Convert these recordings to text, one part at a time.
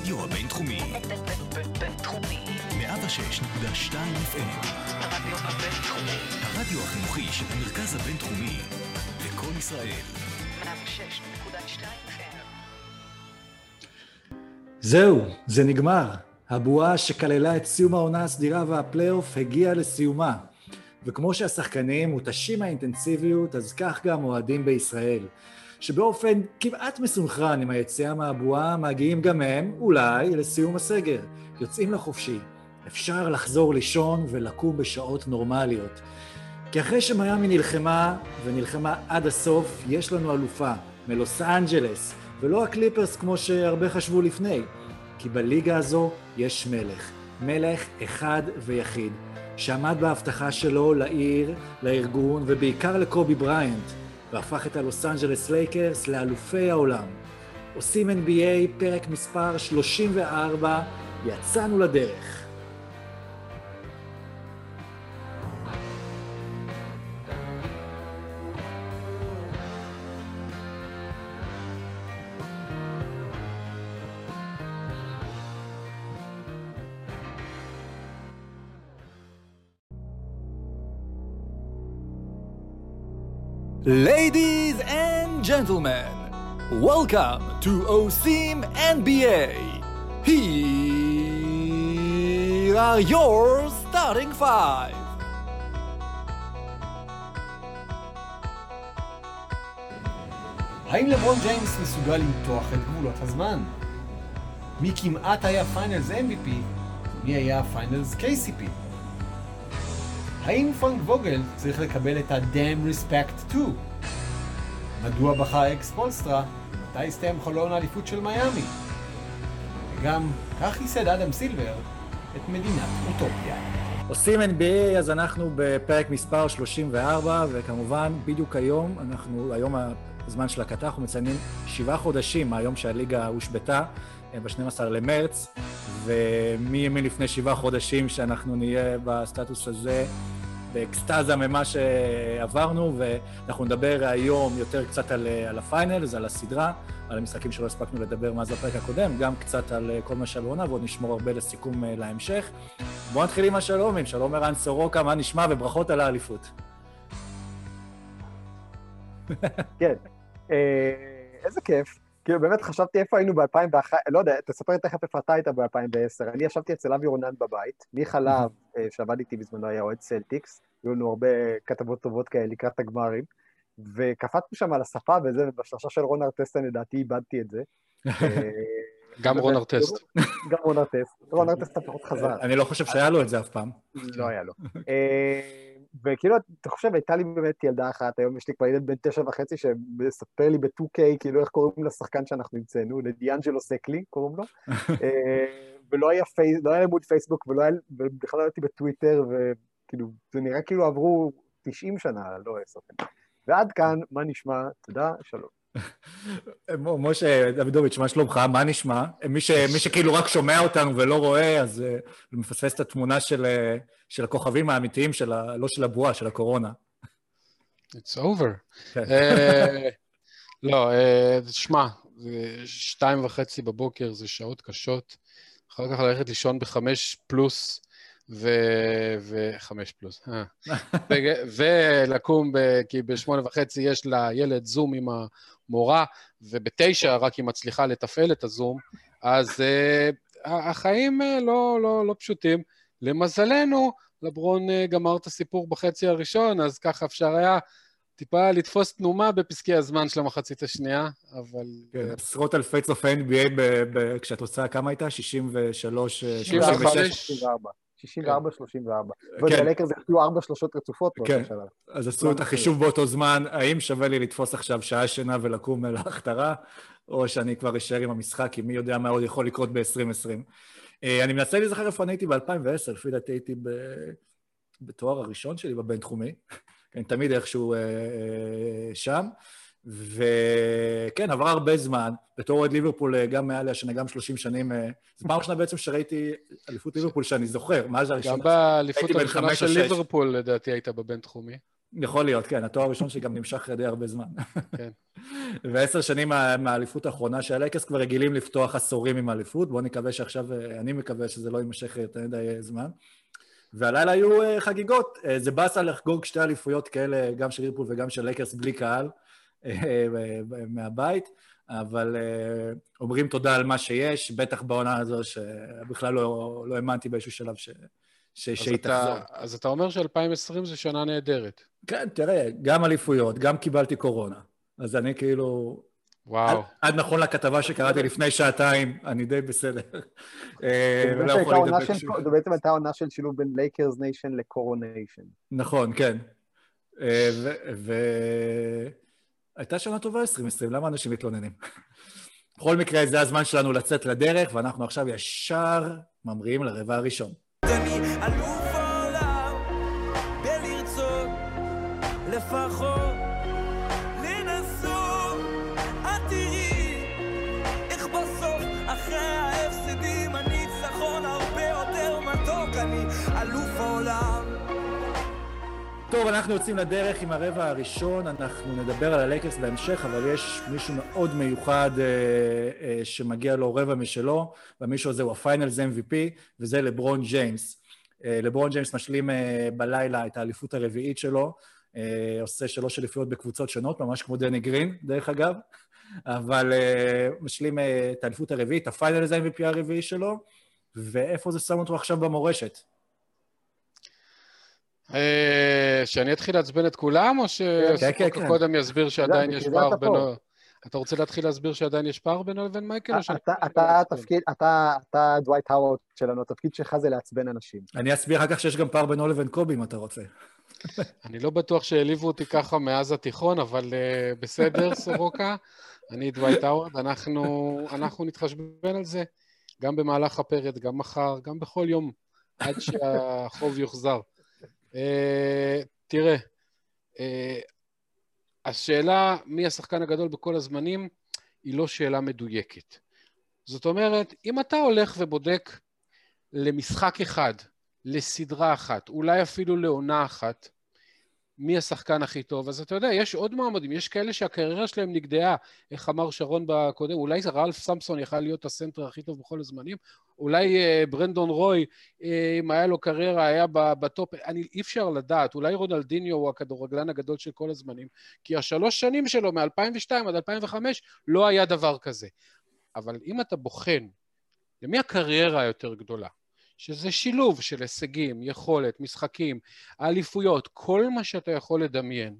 הרדיו הבינתחומי. בינתחומי. 106.2 FM. הרדיו הבינתחומי. הרדיו החינוכי של המרכז הבינתחומי. לקום ישראל. 106.2 FM. זהו, זה נגמר. הבועה שכללה את סיום העונה הסדירה והפלייאוף הגיעה לסיומה. וכמו שהשחקנים מותשים מהאינטנסיביות, אז כך גם אוהדים בישראל. שבאופן כמעט מסונכרן עם היציאה מהבועה, מגיעים גם הם, אולי, לסיום הסגר. יוצאים לחופשי. אפשר לחזור לישון ולקום בשעות נורמליות. כי אחרי שמיאמי נלחמה, ונלחמה עד הסוף, יש לנו אלופה, מלוס אנג'לס, ולא הקליפרס כמו שהרבה חשבו לפני. כי בליגה הזו יש מלך, מלך אחד ויחיד, שעמד בהבטחה שלו לעיר, לארגון ובעיקר לקובי בריינט, והפך את הלוס אנג'לס לייקרס לאלופי העולם. עושים NBA, פרק מספר 34, יצאנו לדרך. Ladies and gentlemen, welcome to OSIM NBA. Here are your starting five. האם לברון ג'יימס מסוגל למתוח את גבולות הזמן? מי כמעט היה פיינלס MVP? מי היה פיינלס KCP? האם פרנק ווגל צריך לקבל את ה-damn respect too? מדוע בחר אקס פולסטרה? מתי הסתיים חלון האליפות של מיאמי? וגם, כך ייסד אדם סילבר את מדינת אוטופיה. עושים NBA, אז אנחנו בפרק מספר 34, וכמובן, בדיוק היום, אנחנו, היום הזמן של הקטר, אנחנו מציינים שבעה חודשים מהיום שהליגה הושבתה, אה, ב-12 למרץ, ומי האמין לפני שבעה חודשים שאנחנו נהיה בסטטוס הזה באקסטזה ממה שעברנו, ואנחנו נדבר היום יותר קצת על, על ה Finals, על הסדרה, על המשחקים שלא הספקנו לדבר מאז הפרק הקודם, גם קצת על כל מה שהיה בעונה, ועוד נשמור הרבה לסיכום אה, להמשך. בואו נתחיל עם השלומים, שלום ערן סורוקה, מה נשמע, וברכות על האליפות. כן. אה, איזה כיף. כאילו, באמת חשבתי איפה היינו ב-2001, לא יודע, תספר תכף איפה אתה היית ב-2010. אני ישבתי אצל אבי רונן בבית, מיכה להב, אה, שעבד איתי בזמנו, היה אוהד סלטיקס, היו לנו הרבה כתבות טובות כאלה לקראת הגמרים, וקפצנו שם על הספה וזה, ובשלושה של רון ארטסטה, לדעתי, איבדתי את זה. אה, גם רון ארטסט. גם רון ארטסט. רון ארטסט לפחות חזר. אני לא חושב שהיה לו את זה אף פעם. לא היה לו. וכאילו, אתה חושב, הייתה לי באמת ילדה אחת, היום יש לי כבר ילד בן תשע וחצי שמספר לי ב-2K, כאילו איך קוראים לשחקן שאנחנו המצאנו, לדיאנג'לו סקלי, קוראים לו. אה, ולא היה פייס, לא היה עמוד פייסבוק, ולא היה, ובכלל לא הייתי בטוויטר, וכאילו, זה נראה כאילו עברו 90 שנה, לא עשר. ועד כאן, מה נשמע? תודה, שלום. משה דוידוביץ', מה שלומך? מה נשמע? מי, ש, מי שכאילו רק שומע אותנו ולא רואה, אז uh, מפספס את התמונה של, uh, של הכוכבים האמיתיים, של ה, לא של הבועה, של הקורונה. It's over. כן. אה, לא, שמע, שתיים וחצי בבוקר זה שעות קשות, אחר כך ללכת לישון בחמש פלוס, וחמש פלוס, ולקום, כי בשמונה וחצי יש לילד זום עם מורה, ובתשע רק היא מצליחה לתפעל את הזום, אז uh, החיים uh, לא, לא, לא פשוטים. למזלנו, לברון uh, גמר את הסיפור בחצי הראשון, אז ככה אפשר היה טיפה לתפוס תנומה בפסקי הזמן של המחצית השנייה, אבל... כן, עשרות אלפי צופי NBA כשאת רוצה, כמה הייתה? 63, 66? 64. 64, 34. ועוד הלקרס החטיאו ארבע שלושות רצופות כן, אז עשו את החישוב באותו זמן, האם שווה לי לתפוס עכשיו שעה שינה ולקום להכתרה, או שאני כבר אשאר עם המשחק, כי מי יודע מה עוד יכול לקרות ב-2020. אני מנסה להיזכר איפה אני הייתי ב-2010, לפי דעתי הייתי בתואר הראשון שלי בבינתחומי, אני תמיד איכשהו שם. וכן, עבר הרבה זמן, בתור אוהד ליברפול גם מעל השנה, גם 30 שנים, זו פעם ראשונה בעצם שראיתי אליפות ליברפול שאני זוכר, מאז הראשונה. גם באליפות הראשונה של ליברפול, לדעתי, היית בבינתחומי. יכול להיות, כן, התואר הראשון שגם נמשך די הרבה זמן. כן. ועשר שנים מה- מהאליפות האחרונה של הלייקרס כבר רגילים לפתוח עשורים עם האליפות, בואו נקווה שעכשיו, אה, אני מקווה שזה לא יימשך יותר מדי אה, זמן. והלילה היו אה, חגיגות, אה, זה באסה לחגוג שתי אליפויות כאלה, גם של ליברפול וגם של לייקרס בלי קהל אה, אה, מהבית, אבל אה, אומרים תודה על מה שיש, בטח בעונה הזו שבכלל לא, לא האמנתי באיזשהו שלב ש, ש, אז שהיא אתה- תחזור. אז אתה אומר ש-2020 זה שנה נהדרת. כן, תראה, גם אליפויות, גם קיבלתי קורונה. אז אני כאילו... וואו. עד, עד נכון לכתבה שקראתי לפני שעתיים, אני די בסדר. אה, זה ולא בעצם יכול הייתה עונה להידבק של- שוב. זו בעצם הייתה עונה של שילוב בין לייקרס nation ל coronation. נכון, כן. אה, ו... הייתה שנה טובה 2020, למה אנשים מתלוננים? בכל מקרה, זה הזמן שלנו לצאת לדרך, ואנחנו עכשיו ישר ממריאים לרבע הראשון. טוב, אנחנו יוצאים לדרך עם הרבע הראשון, אנחנו נדבר על הלייקרס בהמשך, אבל יש מישהו מאוד מיוחד אה, אה, שמגיע לו רבע משלו, והמישהו הזה הוא ה Finals MVP, וזה לברון ג'יימס. אה, לברון ג'יימס משלים אה, בלילה את האליפות הרביעית שלו, אה, עושה שלוש אליפויות בקבוצות שונות, ממש כמו דני גרין, דרך אגב, אבל אה, משלים אה, את האליפות הרביעית, ה Finals MVP הרביעי שלו, ואיפה זה שם אותו עכשיו במורשת? אה, שאני אתחיל לעצבן את כולם, או כן, כן, שסורוקה כן. קודם יסביר שעדיין יש פער. בינו... אתה רוצה להתחיל להסביר שעדיין יש פער בינו לבין מייקל? אתה- אתה התפקיד, אתה דווייט האוורד שלנו, התפקיד שלך זה לעצבן אנשים. אני אסביר אחר כך שיש גם פער בינו לבין קובי, אם אתה רוצה. אני לא בטוח שהעליבו אותי ככה מאז התיכון, אבל אה, בסדר, סורוקה. אני דווייט האוורד, אנחנו, אנחנו נתחשבן על זה גם במהלך הפרק, גם מחר, גם בכל יום, עד שהחוב יוחזר. אה, תראה, אה, השאלה מי השחקן הגדול בכל הזמנים היא לא שאלה מדויקת. זאת אומרת, אם אתה הולך ובודק למשחק אחד, לסדרה אחת, אולי אפילו לעונה אחת, מי השחקן הכי טוב, אז אתה יודע, יש עוד מועמדים, יש כאלה שהקריירה שלהם נגדעה, איך אמר שרון בקודם, אולי רלף סמפסון יכל להיות הסנטר הכי טוב בכל הזמנים, אולי אה, ברנדון רוי, אה, אם היה לו קריירה, היה בטופ, אני, אי אפשר לדעת, אולי רונלדיניו הוא הכדורגלן הגדול של כל הזמנים, כי השלוש שנים שלו, מ-2002 עד 2005, לא היה דבר כזה. אבל אם אתה בוחן למי הקריירה היותר גדולה, שזה שילוב של הישגים, יכולת, משחקים, האליפויות, כל מה שאתה יכול לדמיין,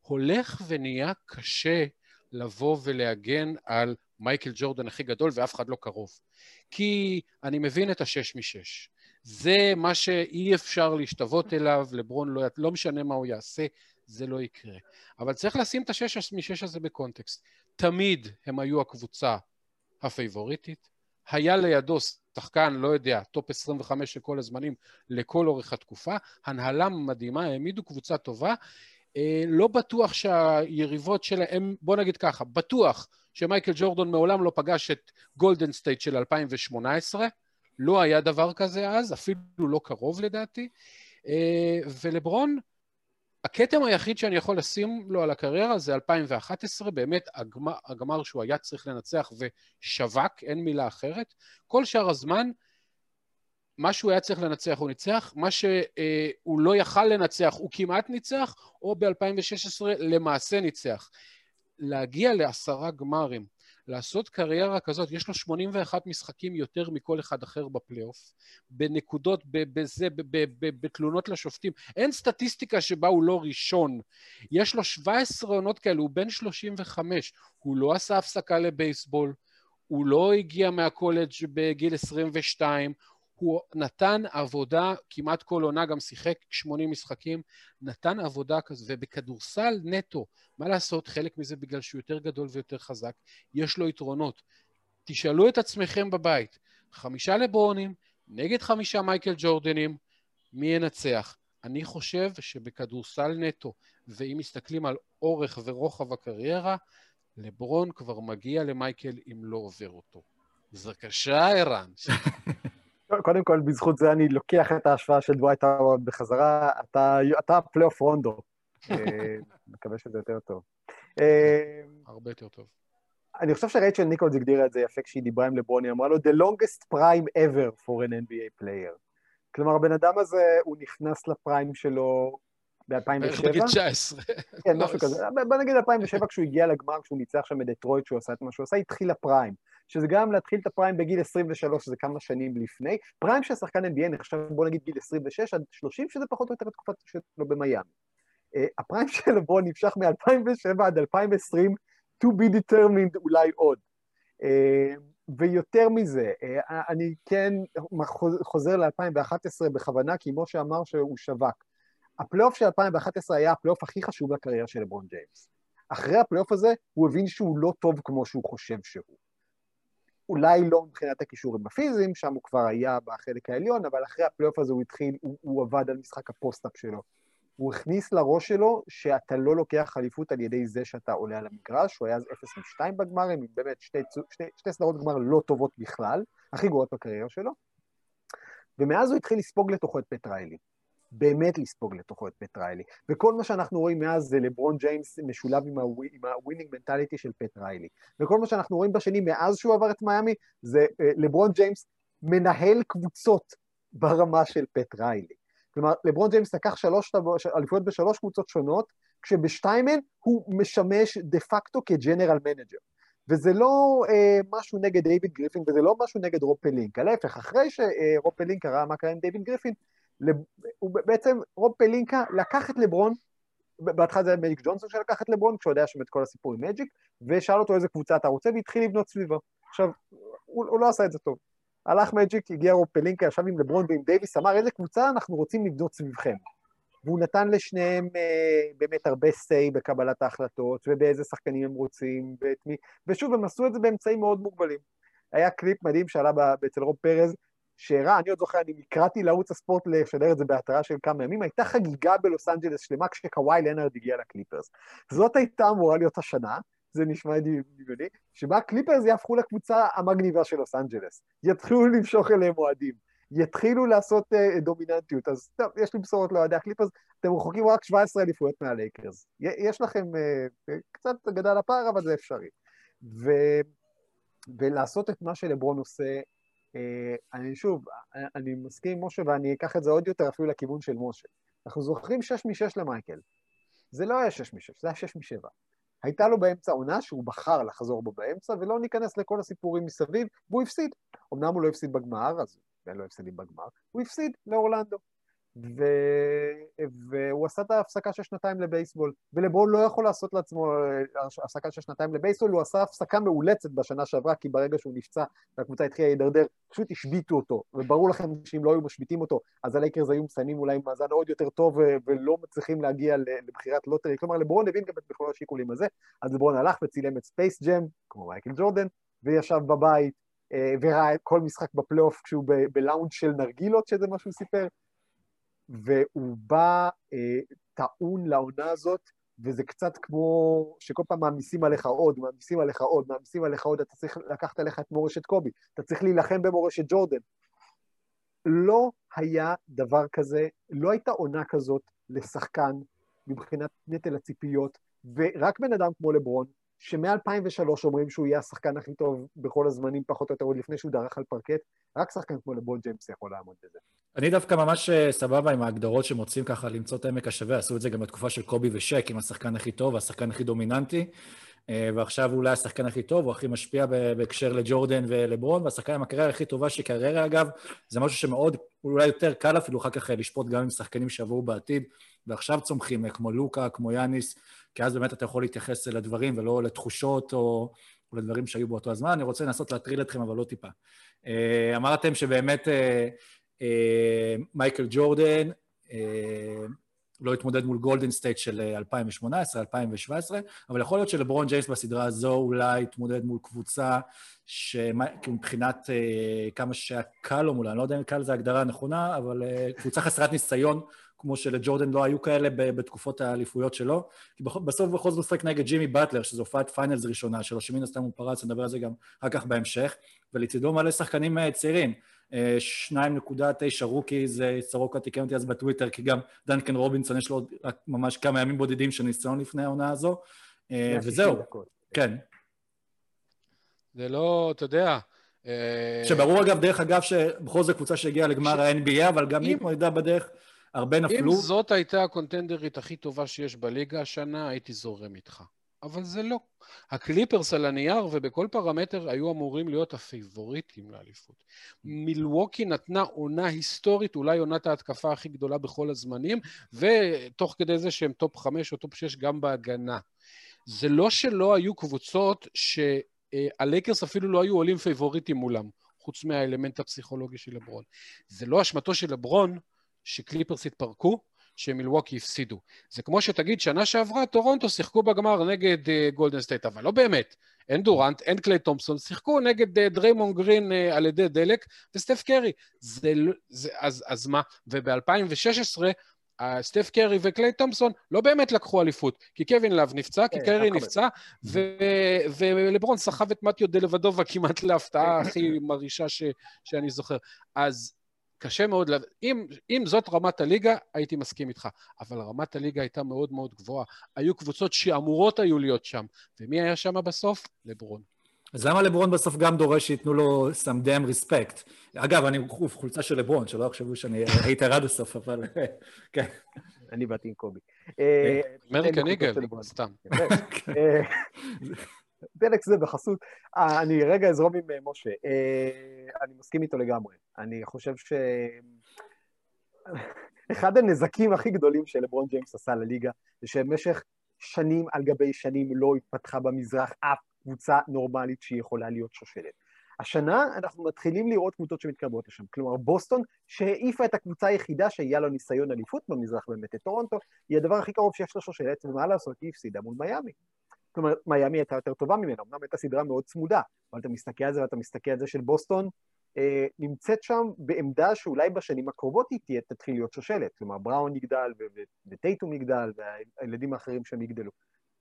הולך ונהיה קשה לבוא ולהגן על מייקל ג'ורדן הכי גדול ואף אחד לא קרוב. כי אני מבין את השש משש. זה מה שאי אפשר להשתוות אליו, לברון לא, לא משנה מה הוא יעשה, זה לא יקרה. אבל צריך לשים את השש משש הזה בקונטקסט. תמיד הם היו הקבוצה הפייבוריטית, היה לידו שחקן, לא יודע, top 25 של כל הזמנים לכל אורך התקופה, הנהלה מדהימה, העמידו קבוצה טובה, אה, לא בטוח שהיריבות שלהם, בוא נגיד ככה, בטוח שמייקל ג'ורדון מעולם לא פגש את גולדן סטייט של 2018, לא היה דבר כזה אז, אפילו לא קרוב לדעתי, אה, ולברון, הכתם היחיד שאני יכול לשים לו על הקריירה זה 2011, באמת הגמר, הגמר שהוא היה צריך לנצח ו choke, אין מילה אחרת. כל שאר הזמן, מה שהוא היה צריך לנצח הוא ניצח, מה שהוא לא יכל לנצח הוא כמעט ניצח, או ב-2016 למעשה ניצח. להגיע לעשרה גמרים, לעשות קריירה כזאת, יש לו 81 משחקים יותר מכל אחד אחר בפלייאוף, בנקודות, בזה, בתלונות לשופטים. אין סטטיסטיקה שבה הוא לא ראשון. יש לו 17 עונות כאלה, הוא בן 35, הוא לא עשה הפסקה לבייסבול, הוא לא הגיע מהקולג' בגיל 22, הוא נתן עבודה, כמעט כל עונה גם שיחק 80 משחקים, נתן עבודה כזו, ובכדורסל נטו, מה לעשות, חלק מזה בגלל שהוא יותר גדול ויותר חזק, יש לו יתרונות. תשאלו את עצמכם בבית, חמישה לברונים, נגד חמישה מייקל ג'ורדנים, מי ינצח? אני חושב שבכדורסל נטו, ואם מסתכלים על אורך ורוחב הקריירה, לברון כבר מגיע למייקל אם לא עובר אותו. בבקשה, ערן. קודם כל, בזכות זה אני לוקח את ההשוואה של דווייט האוורד בחזרה, אתה, אתה פלייאוף רונדו. אה, מקווה שזה יותר טוב. אה, הרבה יותר טוב. אני חושב שרייצ'ל ניקולס הגדירה את זה יפה כשהיא דיברה עם לברון, היא אמרה לו, The longest prime ever for an NBA player. כלומר, הבן אדם הזה, הוא נכנס ל prime שלו ב-2007. בגיל 19. כן, לא, משהו כזה. בוא נגיד 2007, כשהוא הגיע לגמר, כשהוא ניצח שם בדטרויט, שהוא עשה את מה שהוא עשה, התחיל ה prime. שזה גם להתחיל את ה prime בגיל 23, שזה כמה שנים לפני. prime של שחקן NBA נחשב, בוא נגיד, גיל 26 עד 30, שזה פחות או יותר התקופה שלו במיאמי. אה, ה prime של לברון נמשך מ-2007 עד 2020, to be determined אולי עוד. אה, ויותר מזה, אה, אני כן חוזר ל-2011 בכוונה, כי משה אמר שהוא choke. הפלייאוף של 2011 היה הפלייאוף הכי חשוב לקריירה של לברון ג'יימס. אחרי הפלייאוף הזה, הוא הבין שהוא לא טוב כמו שהוא חושב שהוא. אולי לא מבחינת הכישורים הפיזיים, שם הוא כבר היה בחלק העליון, אבל אחרי הפלייאוף הזה הוא התחיל, הוא, הוא עבד על משחק ה post-up שלו. הוא הכניס לראש שלו שאתה לא לוקח אליפות על ידי זה שאתה עולה על המגרש, הוא היה אז 0 2 בגמרים, עם באמת שתי, שתי, שתי סדרות גמר לא טובות בכלל, הכי גרועות בקריירה שלו, ומאז הוא התחיל לספוג לתוכו את פט ריילי. באמת לספוג לתוכו את פט ריילי. וכל מה שאנחנו רואים מאז זה לברון ג'יימס משולב עם, הווי, עם ה winning mentality של פט ריילי. וכל מה שאנחנו רואים בשנים מאז שהוא עבר את מיאמי, זה אה, לברון ג'יימס מנהל קבוצות ברמה של פט ריילי. כלומר, לברון ג'יימס לקח שלוש אליפויות בשלוש קבוצות שונות, כשבשתיים מהן הוא משמש דה פקטו כ general manager. וזה לא אה, משהו נגד דיוויד גריפין, וזה לא משהו נגד רוב פלינקה. להפך, אחרי שרוב פלינקה ראה מה קרה עם דיוויד גריפין, הוא בעצם, רוב פלינקה לקח את לברון, בהתחלה זה היה מג'יק ג'ונסון שלקח את לברון, כשהוא יודע שם את כל הסיפור עם מג'יק, ושאל אותו איזה קבוצה אתה רוצה, והתחיל לבנות סביבו. עכשיו, הוא, הוא לא עשה את זה טוב. הלך מג'יק, הגיע רוב פלינקה, ישב עם לברון ועם דייוויס, אמר איזה קבוצה אנחנו רוצים לבנות סביבכם. והוא נתן לשניהם אה, באמת הרבה say בקבלת ההחלטות, ובאיזה שחקנים הם רוצים, ואת מי, ושוב, הם עשו את זה באמצעים מאוד מוגבלים. היה קליפ מדהים שעלה אצל רוב פרז, שהראה, אני עוד זוכר, אני נקראתי לערוץ הספורט לשדר את זה בהתראה של כמה ימים, הייתה חגיגה בלוס אנג'לס שלמה כשקוואי לנארד הגיע לקליפרס. זאת הייתה אמורה להיות השנה, זה נשמע דמיוני, שבה הקליפרס יהפכו לקבוצה המגניבה של לוס אנג'לס. יתחילו למשוך אליהם אוהדים, יתחילו לעשות אה, דומיננטיות. אז טוב, יש לי בשורות לאוהדי הקליפרס, אתם רחוקים רק 17 אליפויות מהלייקרס. יש לכם אה, קצת גדל הפער, אבל זה אפשרי. ו... ולעשות את מה שלברון עושה, אני שוב, אני מסכים עם משה ואני אקח את זה עוד יותר אפילו לכיוון של משה. אנחנו זוכרים 6 מ-6 למייקל. זה לא היה 6 מ-6, זה היה 6 מ-7. הייתה לו באמצע עונה שהוא בחר לחזור בו באמצע, ולא ניכנס לכל הסיפורים מסביב, והוא הפסיד. אמנם הוא לא הפסיד בגמר, אז אין לו הפסדים בגמר, הוא הפסיד לאורלנדו. ו... והוא עשה את ההפסקה של שנתיים לבייסבול, ולברון לא יכול לעשות לעצמו אה, הפסקה של שנתיים לבייסבול, הוא עשה הפסקה מאולצת בשנה שעברה, כי ברגע שהוא נפצע והקבוצה התחילה להידרדר, פשוט השביתו אותו, וברור לכם שאם לא היו משביתים אותו, אז הלייקרס היו מסיימים אולי עם מאזן עוד יותר טוב, אה, ולא מצליחים להגיע לבחירת לוטרי, כלומר לברון הבין גם את מכלול השיקולים הזה, אז לברון הלך וצילם את ספייס ג'ם, כמו מייקל ג'ורדן, וישב בבית, אה, וראה כל משחק בפלייאוף כשהוא בלאונג' של נרגילות, שזה מה שהוא סיפר, והוא בא אה, טעון לעונה הזאת, וזה קצת כמו שכל פעם מעמיסים עליך עוד, מעמיסים עליך עוד, מעמיסים עליך עוד, אתה צריך לקחת עליך את מורשת קובי, אתה צריך להילחם במורשת ג'ורדן. לא היה דבר כזה, לא הייתה עונה כזאת לשחקן מבחינת נטל הציפיות, ורק בן אדם כמו לברון, שמ-2003 אומרים שהוא יהיה השחקן הכי טוב בכל הזמנים, פחות או יותר, עוד לפני שהוא דרך על פרקט, רק שחקן כמו לברון ג'יימס יכול לעמוד בזה. אני דווקא ממש אה, סבבה עם ההגדרות שמוצאים ככה למצוא את העמק השווה, עשו את זה גם בתקופה של קובי ושק, עם השחקן הכי טוב והשחקן הכי דומיננטי, אה, ועכשיו אולי השחקן הכי טוב, הוא הכי משפיע בהקשר לג'ורדן ולברון, והשחקן עם הקריירה הכי טובה של קריירה, אגב, זה משהו שמאוד, אולי יותר קל אפילו אחר כך לשפוט גם עם שחקנים שיבואו בעתיד, ועכשיו צומחים, אה, כמו לוקה, כמו יאניס, כי אז באמת אתה יכול להתייחס לדברים ולא לתחושות או, או לדברים שהיו באותו הזמן. אני רוצה לנסות להטריל אתכם, אבל לו טיפה. אמרתם שבאמת מייקל ג'ורדן לא התמודד מול גולדן סטייט של 2018, 2017, אבל יכול להיות שלברון ג'יימס בסדרה הזו אולי התמודד מול קבוצה שמבחינת כמה שהיה קל לו מולה, אני לא יודע אם קל זה הגדרה הנכונה, אבל קבוצה חסרת ניסיון, כמו שלג'ורדן לא היו כאלה בתקופות האליפויות שלו, כי בסוף בכל זאת הוא משחק נגד ג'ימי באטלר, שזו הופעת finals ראשונה שלו, שמן הסתם הוא פרץ, נדבר על זה גם אחר כך בהמשך, ולצידו מלא שחקנים צעירים. אה, 2.9 rookie, זה סורוקה תיקן אותי אז בטוויטר, כי גם דנקן רובינסון יש לו עוד רק ממש כמה ימים בודדים של ניסיון לפני העונה הזו, אה, 160 וזהו. כן. זה לא, אתה יודע... אה, שברור אגב, דרך אגב, שבכל זאת קבוצה שהגיעה לגמר ש- ה-NBA, אבל גם היא אם- התמודדה בדרך, הרבה אם נפלו. זאת הייתה הקונטנדרית הכי טובה שיש בליגה השנה, הייתי זורם איתך. אבל זה לא. הקליפרס על הנייר ובכל פרמטר היו אמורים להיות הפייבוריטים לאליפות. מילווקי נתנה עונה היסטורית, אולי עונת ההתקפה הכי גדולה בכל הזמנים, ותוך כדי זה שהם top חמש או top שש גם בהגנה. זה לא שלא היו קבוצות שהלייקרס אפילו לא היו עולים פייבוריטים מולם, חוץ מהאלמנט הפסיכולוגי של לברון. זה לא אשמתו של לברון שקליפרס התפרקו, שמילווקי הפסידו. זה כמו שתגיד, שנה שעברה טורונטו שיחקו בגמר נגד אה, גולדן סטייט, אבל לא באמת. אין דורנט, אין קליי תומפסון, שיחקו נגד uh, דריימון גרין uh, על ידי דלק וסטף קרי. זה, לא- זה, אז, אז מה? וב-2016, סטף קרי וקליי תומפסון לא באמת לקחו אליפות, כי קווין לאב נפצע, כי כן, קרי נפצע, ולברון סחב את מתיו דלבדובה כמעט להפתעה הכי מרעישה שאני זוכר. אז קשה מאוד, לה- אם, אם זאת רמת הליגה, הייתי מסכים איתך. אבל רמת הליגה הייתה מאוד מאוד גבוהה. היו קבוצות שאמורות היו להיות שם. ומי היה שם בסוף? לברון. אז למה לברון בסוף גם דורש שייתנו לו some damn respect? אגב, אני חולצה של לברון, שלא יחשבו שאני הייתי עד הסוף, אבל כן. אני באתי עם קובי. אה, אמריקן איגל, חולצות של לברון. סתם. פלק זה בחסות. אה, אני רגע אזרום עם אה, משה. אה, אני מסכים איתו לגמרי. אני חושב ש... אחד הנזקים הכי גדולים שלברון ג'יימס עשה לליגה, זה שבמשך שנים על גבי שנים לא התפתחה במזרח אף קבוצה נורמלית שהיא יכולה להיות שושלת. השנה אנחנו מתחילים לראות קבוצות שמתקרבות לשם. כלומר, בוסטון, שהעיפה את הקבוצה היחידה שהיה לו ניסיון אליפות במזרח באמת, את טורונטו, היא הדבר הכי קרוב שיש לשושלת, ומה לעשות, היא הפסידה מול מיאמי. זאת אומרת, מיאמי הייתה יותר טובה ממנה, אמנם הייתה סדרה מאוד צמודה, אבל אתה מסתכל על זה ואתה מסתכל על זה של בוסטון, אה, נמצאת שם בעמדה שאולי בשנים הקרובות היא תהיה, תתחיל להיות שושלת. כלומר, בראון יגדל וטייטום יגדל, והילדים האחרים שהם יגדלו.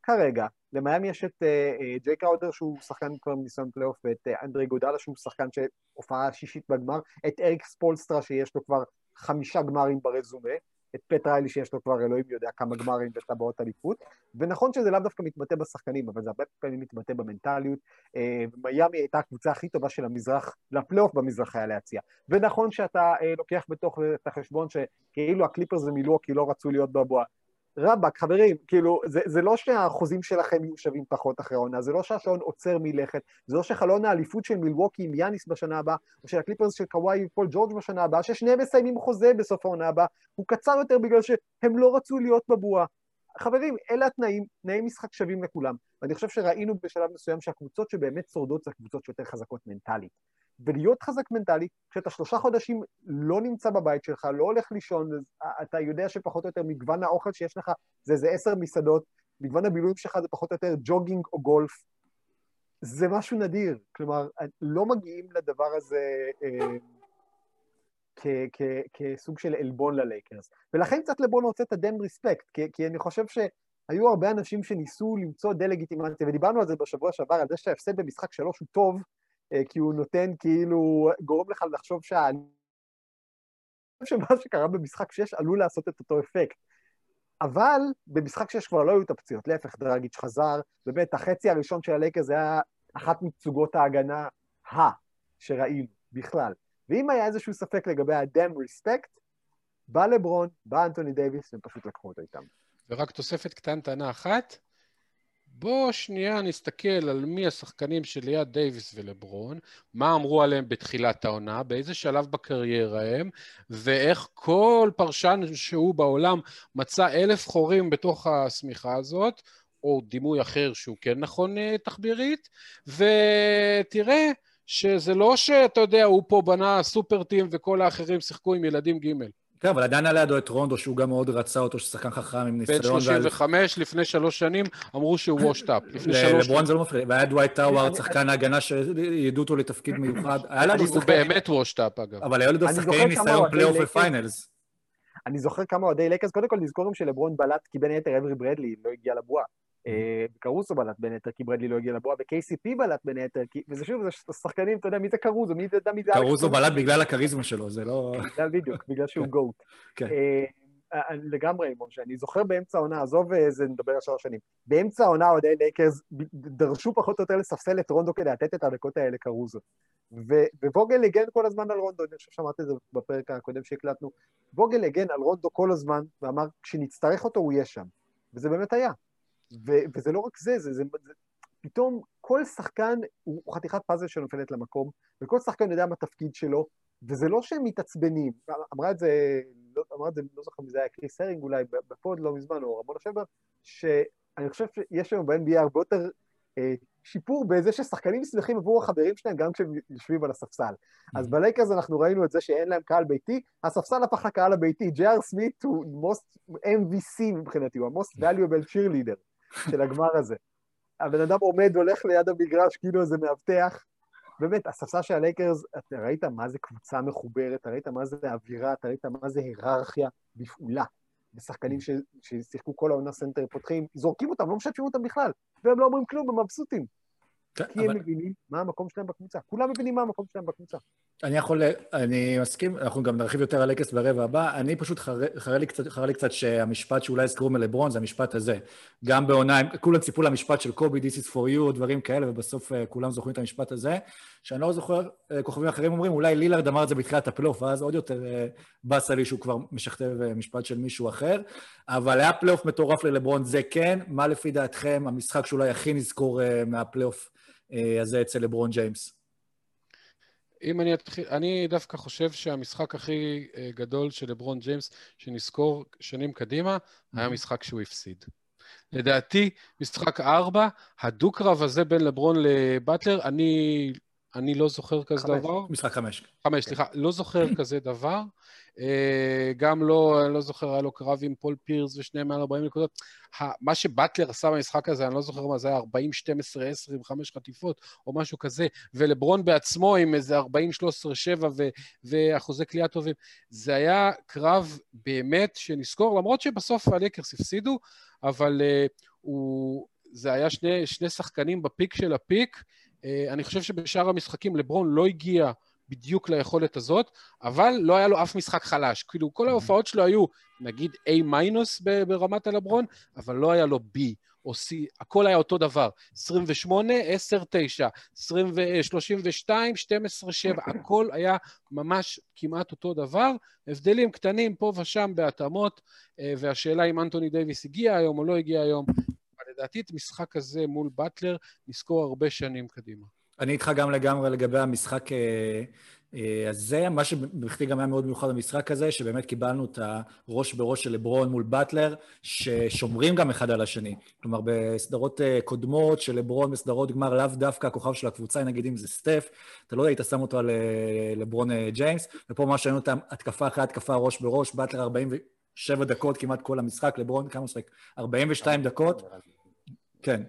כרגע, למיאמי יש את אה, אה, ג'יי קראודר שהוא שחקן כבר מניסיון פלייאוף, ואת אה, אנדרה איגודלה שהוא שחקן שהופעה שישית בגמר, את אריק ספולסטרה שיש לו כבר חמישה גמרים ברזומה, את פט ריילי שיש לו כבר אלוהים יודע כמה גמרים וטבעות אליפות, ונכון שזה לאו דווקא מתבטא בשחקנים, אבל זה הרבה פעמים מתבטא במנטליות. אה, מיאמי הייתה הקבוצה הכי טובה של המזרח, לפלייאוף במזרח היה להציע. ונכון שאתה אה, לוקח בתוך את החשבון שכאילו הקליפרס ומילווקי לא רצו להיות בבועה. רבאק, חברים, כאילו, זה, זה לא שהחוזים שלכם יהיו שווים פחות אחרי העונה, זה לא שהשעון עוצר מלכת, זה לא שחלון האליפות של מילווקי עם יאניס בשנה הבאה, או של הקליפרס של קוואי ופול ג'ורג' בשנה הבאה, ששניהם מסיימים חוזה בסוף העונה הבאה, הוא קצר יותר בגלל שהם לא רצו להיות בבועה. חברים, אלה התנאים, תנאי משחק שווים לכולם. ואני חושב שראינו בשלב מסוים שהקבוצות שבאמת שורדות זה הקבוצות שיותר חזקות מנטלית. ולהיות חזק מנטלי, כשאתה שלושה חודשים לא נמצא בבית שלך, לא הולך לישון, אז אתה יודע שפחות או יותר מגוון האוכל שיש לך זה איזה עשר מסעדות, מגוון הבילויים שלך זה פחות או יותר ג'וגינג או גולף. זה משהו נדיר. כלומר, לא מגיעים לדבר הזה אה, כ- כ- כסוג של עלבון ללייקרס. ולכן קצת לברון רוצה את הדם ריספקט, כי, כי אני חושב שהיו הרבה אנשים שניסו למצוא דה-לגיטימציה, ודיברנו על זה בשבוע שעבר, על זה שההפסד במשחק שלוש הוא טוב, אה, כי הוא נותן כאילו, גורם לך לחשוב שה... שמה שקרה במשחק 6 עלול לעשות את אותו אפקט. אבל במשחק 6 כבר לא היו את הפציעות, להפך, דרגיץ' חזר, באמת, החצי הראשון של הלייקרס היה אחת מצוגות ההגנה ה שראינו בכלל. ואם היה איזשהו ספק לגבי ה-damn respect, בא לברון, בא אנטוני דייוויס, והם פשוט לקחו אותו איתם. ורק תוספת קטנטנה אחת, בוא שנייה נסתכל על מי השחקנים שליד דייוויס ולברון, מה אמרו עליהם בתחילת העונה, באיזה שלב בקריירה הם, ואיך כל פרשן שהוא בעולם מצא אלף חורים בתוך השמיכה הזאת, או דימוי אחר שהוא כן נכון אה, תחבירית, ותראה שזה לא שאתה יודע, הוא פה בנה super team וכל האחרים שיחקו עם ילדים ג'. כן, אבל עדיין היה לידו את רונדו, שהוא גם מאוד רצה אותו, ששחקן חכם עם המון ניסיון. 35, לפני שלוש שנים, אמרו שהוא וושט אפ. לפני שלוש לברון זה לא מפריע. והיה דווייט טאווארד, אני- שחקן ההגנה שידעו אותו לתפקיד מיוחד. היה אני לנו הוא שחקן, באמת וושט אפ, אגב. אבל אני זוכר שחקנים כמה ניסיון פלייאוף ופיינלס. אני זוכר כמה אוהדי לייקרס, קודם כל לזכור שלברון בלט, כי בין היתר אברי ברדלי לא הגיע לבועה. אה, קרוסו בלט בין היתר כי ברדלי לא הגיע לבועה, ו-KCP בלט בין היתר, כי- וזה שוב, זה שחקנים, אתה יודע, מי זה קרוזו? מי יודע מי זה קרוזו? בלט בגלל הכריזמה שלו, זה לא... בגלל בדיוק, בגלל שהוא גוט. כן. אה, אה, לגמרי, משה, אני זוכר באמצע העונה, עזוב איזה, נדבר על שלוש שנים. באמצע העונה אוהדי לייקרס דרשו פחות או יותר לספסל את רונדו כדי לתת את הדקות האלה קרוזו. וווגל הגן כל הזמן על רונדו, אני חושב שאמרתי את זה בפרק הקודם שהקלטנו. ווגל הגן על רונדו כל הזמן, ואמר, כשנצטרך אותו הוא יהיה שם. וזה באמת היה. ו- וזה לא רק זה, זה, זה, זה פתאום כל שחקן הוא חתיכת פאזל שנופלת למקום, וכל שחקן יודע מה התפקיד שלו, וזה לא שהם מתעצבנים. אמרה את זה, לא, אמרה את זה, לא זוכר מי זה היה, קריס הרינג אולי, בפוד לא מזמן, או רמונה שבר, שאני חושב שיש היום ב-NBA הרבה יותר אה, שיפור בזה ששחקנים שמחים עבור החברים שלהם גם כשהם יושבים על הספסל. אז בלייקרס אנחנו ראינו את זה שאין להם קהל ביתי, הספסל הפך לקהל הביתי. ג'י.אר סמית הוא most MVC מבחינתי, הוא ה-most valuable cheerleader של הגמר הזה. הבן אדם עומד, הולך ליד המגרש, כאילו איזה מאבטח. באמת, הספסל של הלייקרס, אתה ראית מה זה קבוצה מחוברת, אתה ראית מה זה אווירה, אתה ראית מה זה היררכיה בפעולה. ושחקנים ש- ששיחקו כל העונה סנטר פותחים, זורקים אותם, לא משתפים אותם בכלל, והם לא אומרים כלום, הם מבסוטים. כן, כי הם מבינים מה המקום שלהם בקבוצה. כולם מבינים מה המקום שלהם בקבוצה. אני יכול, אני מסכים, אנחנו גם נרחיב יותר על לייקרס ברבע הבא. אני פשוט חרה חרה לי קצת, לי קצת שהמשפט שאולי יזכרו מלברון זה המשפט הזה. גם בעונה, כולם ציפו למשפט של קובי, This is for you, דברים כאלה, ובסוף אה, כולם זוכרים את המשפט הזה. שאני לא זוכר, אה, כוכבים אחרים אומרים, אולי לילארד אמר את זה בתחילת הפלייאוף, ואז עוד יותר אה, באסה לי שהוא כבר משכתב משפט של מישהו אחר. אבל היה פלייאוף מטורף ללברון, זה כן. מה לפי דעתכם המשחק שאולי הכי נזכור מהפלייאוף הזה אצל לברון ג'יימס? אם אני אתחיל, אני דווקא חושב שהמשחק הכי אה, גדול של לברון ג'יימס, שנזכור שנים קדימה, היה משחק שהוא הפסיד. לדעתי, משחק ארבע, הדו-קרב הזה בין לברון לבטלר, אני, אני לא זוכר כזה חמש. דבר. משחק חמש. חמש, סליחה, לא זוכר כזה דבר. אה, גם לא, אני לא זוכר, היה לו קרב עם פול פירס ושניהם מעל 40 נקודות. מה שבטלר עשה במשחק הזה, אני לא זוכר מה זה היה, 40, 12, 10 עם חמש חטיפות, או משהו כזה, ולברון בעצמו עם איזה 40, 13, 7 ו- ואחוזי קליעה טובים. זה היה קרב באמת שנזכור, למרות שבסוף הלקרס הפסידו, אבל uh, הוא, זה היה שני, שני שחקנים בפיק של הפיק. Uh, אני חושב שבשאר המשחקים לברון לא הגיע בדיוק ליכולת הזאת, אבל לא היה לו אף משחק חלש. כאילו, כל ההופעות שלו היו, נגיד, A מינוס ברמת הלברון, אבל לא היה לו B או C, הכל היה אותו דבר. 28, 10, 9, 20, 32, 12, 7, הכל היה ממש כמעט אותו דבר. הבדלים קטנים פה ושם בהתאמות, אה, והשאלה אם אנטוני דייוויס הגיע היום או לא הגיע היום. לדעתי את המשחק הזה מול באטלר נזכור הרבה שנים קדימה. אני איתך גם לגמרי לגבי המשחק אה, אה, הזה, מה שבכדי גם היה מאוד מיוחד במשחק הזה, שבאמת קיבלנו את הראש בראש של לברון מול באטלר, ששומרים גם אחד על השני. כלומר, בסדרות אה, קודמות של לברון, בסדרות גמר, לאו דווקא הכוכב של הקבוצה, נגיד אם זה סטף, אתה לא היית שם אותו על לברון ג'יימס, ופה ממש ראינו אותם התקפה אחרי התקפה ראש בראש, באטלר 47 דקות כמעט כל המשחק, לברון כמה משחק? 42 דקות. כן.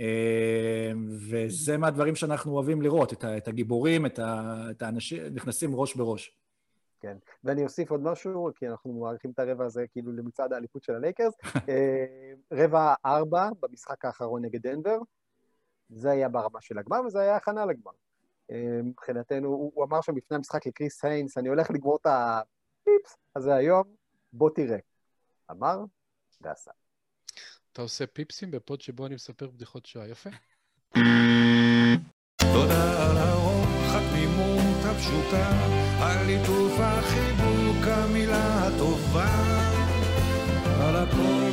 אה, וזה מהדברים שאנחנו אוהבים לראות, את ה- את הגיבורים, את ה- את האנשים, נכנסים ראש בראש. כן, ואני אוסיף עוד משהו, כי אנחנו מעריכים את הרבע הזה כאילו למצעד האליפות של הלייקרס. אה, רבע ארבע במשחק האחרון נגד דנבר, זה היה ברמה של הגמר וזה היה הכנה לגמר. אה, מבחינתנו, הוא, הוא אמר שם לפני המשחק לקריס היינס, אני הולך לגמור את הפיפס הזה היום, בוא תראה. אמר ועשה. אתה עושה פיפסים בפוד שבו אני מספר בדיחות שואה, יפה. תודה על הרוח, התמימות הפשוטה, הליטוף, החיבוק, המילה הטובה. על הכל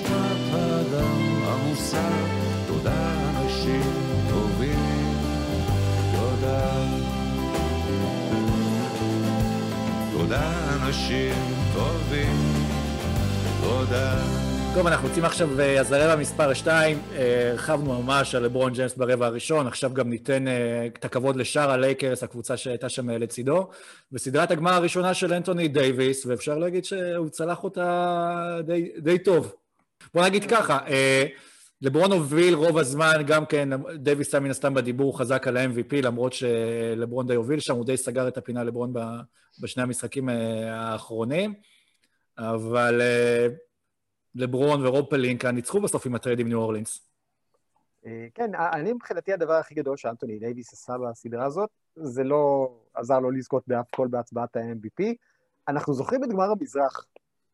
את האדם המוסר, תודה אנשים טובים, תודה. תודה אנשים טובים, תודה. טוב, אנחנו יוצאים עכשיו, אז הרבע מספר 2, הרחבנו ממש על לברון ג'יימס ברבע הראשון, עכשיו גם ניתן אה, את הכבוד לשאר הלייקרס, הקבוצה שהייתה שם אה, לצידו, וסדרת הגמר הראשונה של אנטוני דייוויס, ואפשר להגיד שהוא צלח אותה די, די טוב. בוא נגיד ככה, אה, לברון הוביל רוב הזמן, גם כן, דייוויס היה מן הסתם בדיבור חזק על ה-MVP, למרות שלברון די הוביל שם, הוא די סגר את הפינה לברון בשני המשחקים האחרונים, אבל... לברון ורוב פלינקה ניצחו בסוף עם הטרייד עם ניו אורלינס. אה, כן, אני מבחינתי הדבר הכי גדול שאנטוני דייוויס עשה בסדרה הזאת, זה לא עזר לו לזכות באף קול בהצבעת ה-MVP. אנחנו זוכרים את גמר המזרח,